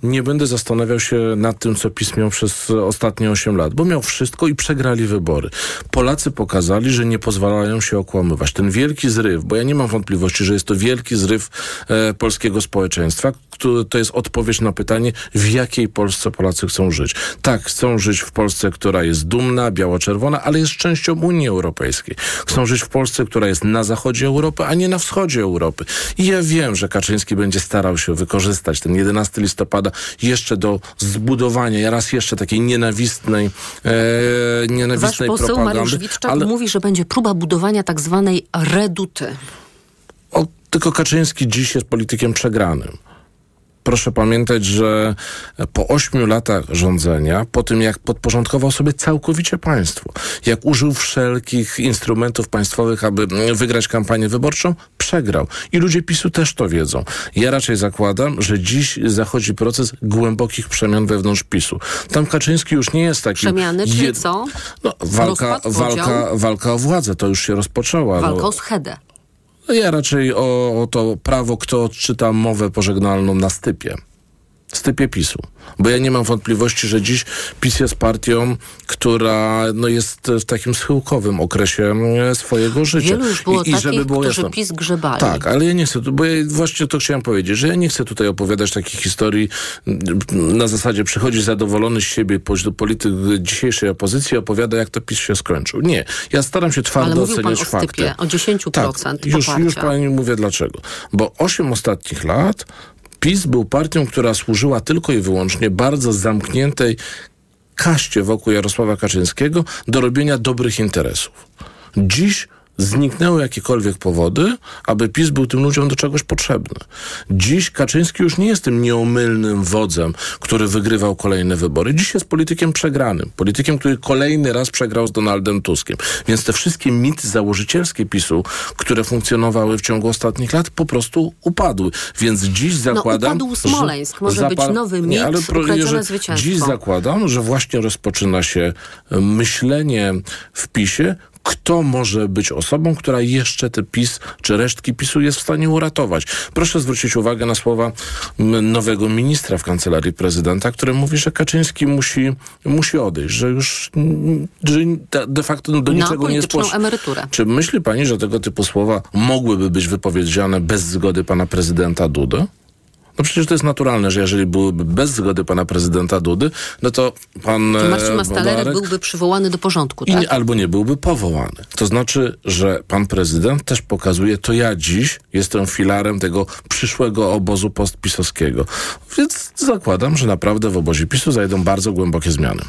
nie będę zastanawiał się nad tym, co PiS miał przez ostatnie 8 lat, bo miał wszystko i przegrali wybory. Polacy pokazali, że nie pozwalają się okłamywać. Ten wielki zryw, bo ja nie mam wątpliwości, że jest to wielki zryw e, polskiego społeczeństwa, który to jest odpowiedź na pytanie, w jakiej Polsce Polacy chcą żyć. Tak, chcą żyć w Polsce, która jest dumna, biało-czerwona, ale jest częścią Unii Europejskiej. Chcą żyć w Polsce, która jest na zachodzie Europy, a nie na wschodzie Europy. I ja wiem, że Kaczyński będzie starał się wykorzystać ten 11 listopada jeszcze do zbudowania raz jeszcze takiej nienawistnej, e, Wasz nienawistnej poseł propagandy. Mariusz Witczak ale mówi, że będzie próba budowania tak zwanej reduty. o, tylko Kaczyński dziś jest politykiem przegranym. Proszę pamiętać, że po ośmiu latach rządzenia, po tym jak podporządkował sobie całkowicie państwo, jak użył wszelkich instrumentów państwowych, aby wygrać kampanię wyborczą, przegrał. I ludzie PiSu też to wiedzą. Ja raczej zakładam, że dziś zachodzi proces głębokich przemian wewnątrz PiSu. Tam Kaczyński już nie jest taki... Przemiany, czyli jed... co? No, walka, walka, walka o władzę, to już się rozpoczęła. Walka no. o schedę. Ja raczej o, o to prawo, kto odczyta mowę pożegnalną na stypie stypie PiSu. Bo ja nie mam wątpliwości, że dziś PiS jest partią, która no, jest w takim schyłkowym okresie mm, swojego życia. Wielu już było I, takich, i żeby było którzy PiS grzebali. Tak, ale ja nie chcę, bo ja właśnie to chciałem powiedzieć, że ja nie chcę tutaj opowiadać takich historii mm, na zasadzie przychodzi zadowolony z siebie polityk dzisiejszej opozycji opowiada, jak to PiS się skończył. Nie. Ja staram się twardo ale oceniać pan o fakty. Stypie, o 10% tak, już, już pani mówię dlaczego. Bo 8 ostatnich lat PiS był partią, która służyła tylko i wyłącznie bardzo zamkniętej kaście wokół Jarosława Kaczyńskiego do robienia dobrych interesów. Dziś zniknęły jakiekolwiek powody, aby PiS był tym ludziom do czegoś potrzebny. Dziś Kaczyński już nie jest tym nieomylnym wodzem, który wygrywał kolejne wybory. Dziś jest politykiem przegranym. Politykiem, który kolejny raz przegrał z Donaldem Tuskiem. Więc te wszystkie mity założycielskie PiSu, które funkcjonowały w ciągu ostatnich lat, po prostu upadły. Więc dziś zakładam... No upadł Smoleńsk. Może być nowy mit, nie, ale pro, zwycięstwo. Dziś zakładam, że właśnie rozpoczyna się myślenie w PiSie, kto może być osobą, która jeszcze te PiS czy resztki PiSu jest w stanie uratować. Proszę zwrócić uwagę na słowa nowego ministra w kancelarii prezydenta, który mówi, że Kaczyński musi, musi odejść, że już że de facto do niczego nie potrzebny. emeryturę. Czy myśli pani, że tego typu słowa mogłyby być wypowiedziane bez zgody pana prezydenta Dudy? No przecież to jest naturalne, że jeżeli byłyby bez zgody pana prezydenta Dudy, no to pan to Marcin Mastalerek byłby przywołany do porządku, tak? I, albo nie byłby powołany. To znaczy, że pan prezydent też pokazuje, to ja dziś jestem filarem tego przyszłego obozu postpisowskiego. Więc zakładam, że naprawdę w obozie PiSu zajdą bardzo głębokie zmiany.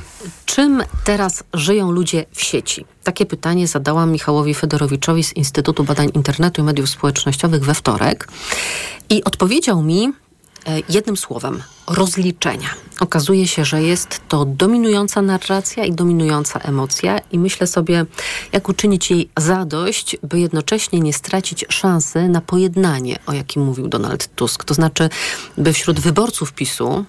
Czym teraz żyją ludzie w sieci? Takie pytanie zadałam Michałowi Fedorowiczowi z Instytutu Badań Internetu i Mediów Społecznościowych we wtorek i odpowiedział mi, E, jednym słowem, rozliczenia. Okazuje się, że jest to dominująca narracja i dominująca emocja, i myślę sobie, jak uczynić jej zadość, by jednocześnie nie stracić szansy na pojednanie, o jakim mówił Donald Tusk. To znaczy, by wśród wyborców PiSu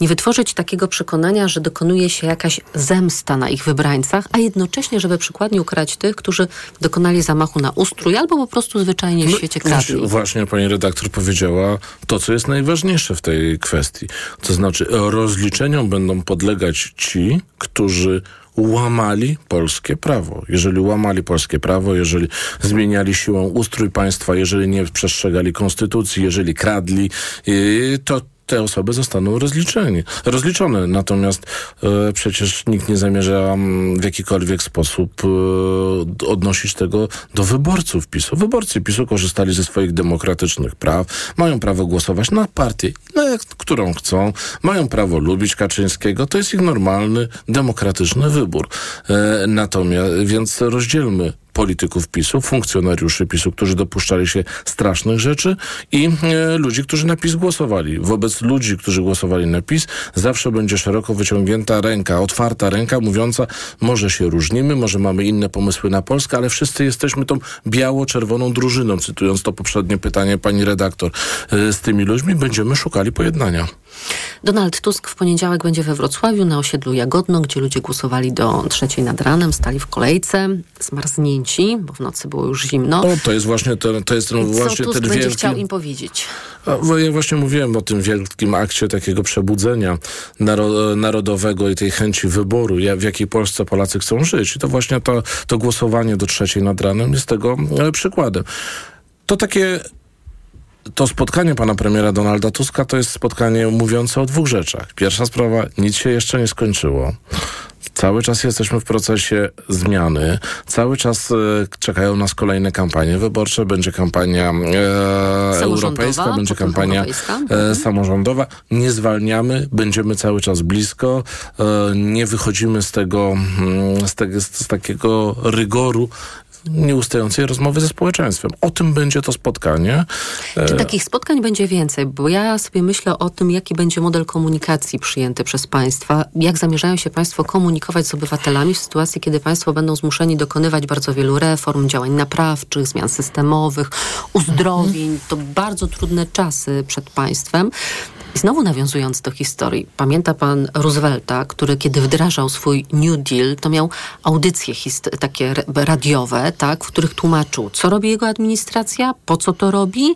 nie wytworzyć takiego przekonania, że dokonuje się jakaś zemsta na ich wybrańcach, a jednocześnie, żeby przykładnie ukarać tych, którzy dokonali zamachu na ustrój albo po prostu zwyczajnie w no, świecie kradli. Właśnie pani redaktor powiedziała to, co jest najważniejsze w tej kwestii. To znaczy rozliczeniom będą podlegać ci, którzy łamali polskie prawo. Jeżeli łamali polskie prawo, jeżeli zmieniali siłą ustrój państwa, jeżeli nie przestrzegali konstytucji, jeżeli kradli, y, to te osoby zostaną rozliczeni, rozliczone. Natomiast e, przecież nikt nie zamierza mm, w jakikolwiek sposób e, odnosić tego do wyborców PiSu. Wyborcy PiSu korzystali ze swoich demokratycznych praw, mają prawo głosować na partię, na którą chcą, mają prawo lubić Kaczyńskiego. To jest ich normalny, demokratyczny wybór. E, natomiast, więc rozdzielmy polityków PiSu, funkcjonariuszy PiSu, którzy dopuszczali się strasznych rzeczy i e, ludzi, którzy na PiS głosowali. Wobec ludzi, którzy głosowali na PiS, zawsze będzie szeroko wyciągnięta ręka, otwarta ręka, mówiąca, może się różnimy, może mamy inne pomysły na Polskę, ale wszyscy jesteśmy tą biało-czerwoną drużyną, cytując to poprzednie pytanie pani redaktor. E, z tymi ludźmi będziemy szukali pojednania. Donald Tusk w poniedziałek będzie we Wrocławiu na osiedlu Jagodno, gdzie ludzie głosowali do trzeciej nad ranem, stali w kolejce, zmarznięci, bo w nocy było już zimno. O, to jest właśnie ten, to jest ten, Co właśnie Tusk ten będzie wielki... chciał im powiedzieć? Ja właśnie mówiłem o tym wielkim akcie takiego przebudzenia naro narodowego i tej chęci wyboru, w jakiej Polsce Polacy chcą żyć. I to właśnie to, to głosowanie do trzeciej nad ranem jest tego e, przykładem. To takie to spotkanie pana premiera Donalda Tuska to jest spotkanie mówiące o dwóch rzeczach. Pierwsza sprawa, nic się jeszcze nie skończyło. Cały czas jesteśmy w procesie zmiany. Cały czas e, czekają nas kolejne kampanie wyborcze. Będzie kampania e, europejska, będzie kampania e, samorządowa. Nie zwalniamy, będziemy cały czas blisko. E, nie wychodzimy z tego, mm, z, tego, z takiego rygoru nieustającej rozmowy ze społeczeństwem. O tym będzie to spotkanie. Czy E, takich spotkań będzie więcej? Bo ja sobie myślę o tym, jaki będzie model komunikacji przyjęty przez państwa. Jak zamierzają się państwo komunikować z obywatelami w sytuacji, kiedy państwo będą zmuszeni dokonywać bardzo wielu reform, działań naprawczych, zmian systemowych, uzdrowień. To bardzo trudne czasy przed państwem. I znowu nawiązując do historii, pamięta pan Roosevelta, który kiedy wdrażał swój New Deal, to miał audycje takie radiowe, tak, w których tłumaczył, co robi jego administracja, po co to robi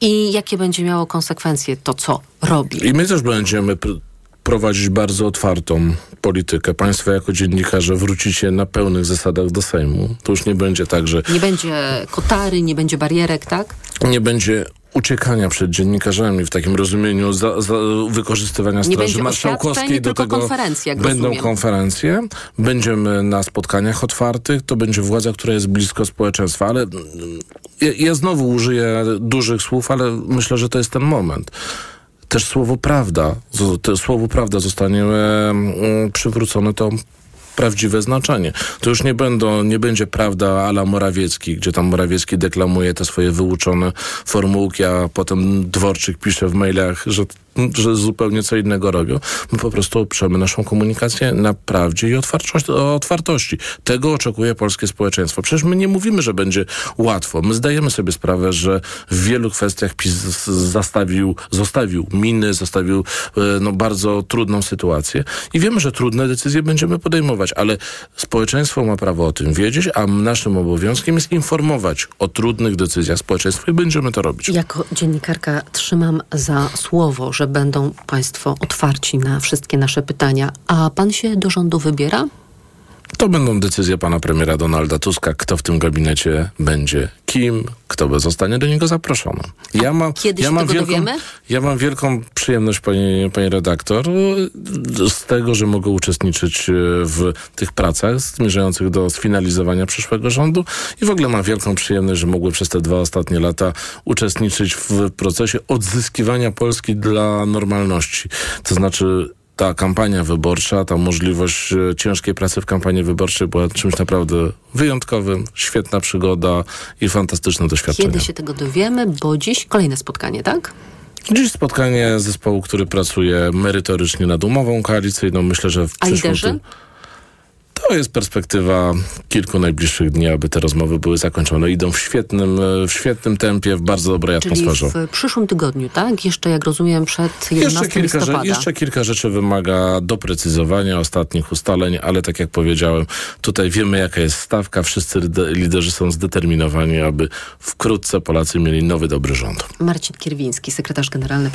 i jakie będzie miało konsekwencje to, co robi. I my też będziemy pr- prowadzić bardzo otwartą politykę. Państwo jako dziennikarze wrócicie na pełnych zasadach do Sejmu. To już nie będzie tak, że Nie będzie kotary, nie będzie barierek, tak? nie będzie uciekania przed dziennikarzami w takim rozumieniu za, za wykorzystywania Straży Marszałkowskiej. Do tego będą rozumiem. konferencje, będziemy na spotkaniach otwartych, to będzie władza, która jest blisko społeczeństwa, ale mm, ja, ja znowu użyję dużych słów, ale myślę, że to jest ten moment. Też słowo prawda, to słowo prawda zostanie przywrócone to prawdziwe znaczenie. To już nie, będą, nie będzie prawda ala Morawiecki, gdzie tam Morawiecki deklamuje te swoje wyuczone formułki, a potem Dworczyk pisze w mailach, że, że zupełnie co innego robią. My po prostu oprzemy naszą komunikację na prawdzie i otwartości. Tego oczekuje polskie społeczeństwo. Przecież my nie mówimy, że będzie łatwo. My zdajemy sobie sprawę, że w wielu kwestiach PiS zastawił, zostawił miny, zostawił e, no, bardzo trudną sytuację i wiemy, że trudne decyzje będziemy podejmować, ale społeczeństwo ma prawo o tym wiedzieć, a naszym obowiązkiem jest informować o trudnych decyzjach społeczeństwa i będziemy to robić. Jako dziennikarka trzymam za słowo, że będą państwo otwarci na wszystkie nasze pytania. A pan się do rządu wybiera? To będą decyzje pana premiera Donalda Tuska, kto w tym gabinecie będzie kim, kto zostanie do niego zaproszony. Ja mam, kiedy ja się mam wielką, dowiemy? Ja mam wielką przyjemność, pani, pani redaktor, z tego, że mogę uczestniczyć e, w tych pracach zmierzających do sfinalizowania przyszłego rządu i w ogóle mam wielką przyjemność, że mogłem przez te dwa ostatnie lata uczestniczyć w procesie odzyskiwania Polski dla normalności. To znaczy ta kampania wyborcza, ta możliwość e, ciężkiej pracy w kampanii wyborczej była czymś naprawdę wyjątkowym, świetna przygoda i fantastyczne doświadczenie. Kiedy się tego dowiemy? Bo dziś kolejne spotkanie, tak? Dziś spotkanie zespołu, który pracuje merytorycznie nad umową koalicyjną. Myślę, że w A przyszłym liderzy? ty- To jest perspektywa kilku najbliższych dni, aby te rozmowy były zakończone. Idą w świetnym, e, w świetnym tempie, w bardzo dobrej Czyli atmosferze. w przyszłym tygodniu, tak? Jeszcze, jak rozumiem, przed 11 Jeszcze kilka, listopada. jeszcze kilka rzeczy wymaga doprecyzowania ostatnich ustaleń, ale tak jak powiedziałem, tutaj wiemy jaka jest stawka. Wszyscy lider- liderzy są zdeterminowani, aby wkrótce Polacy mieli nowy, dobry rząd. Marcin Kierwiński, sekretarz generalny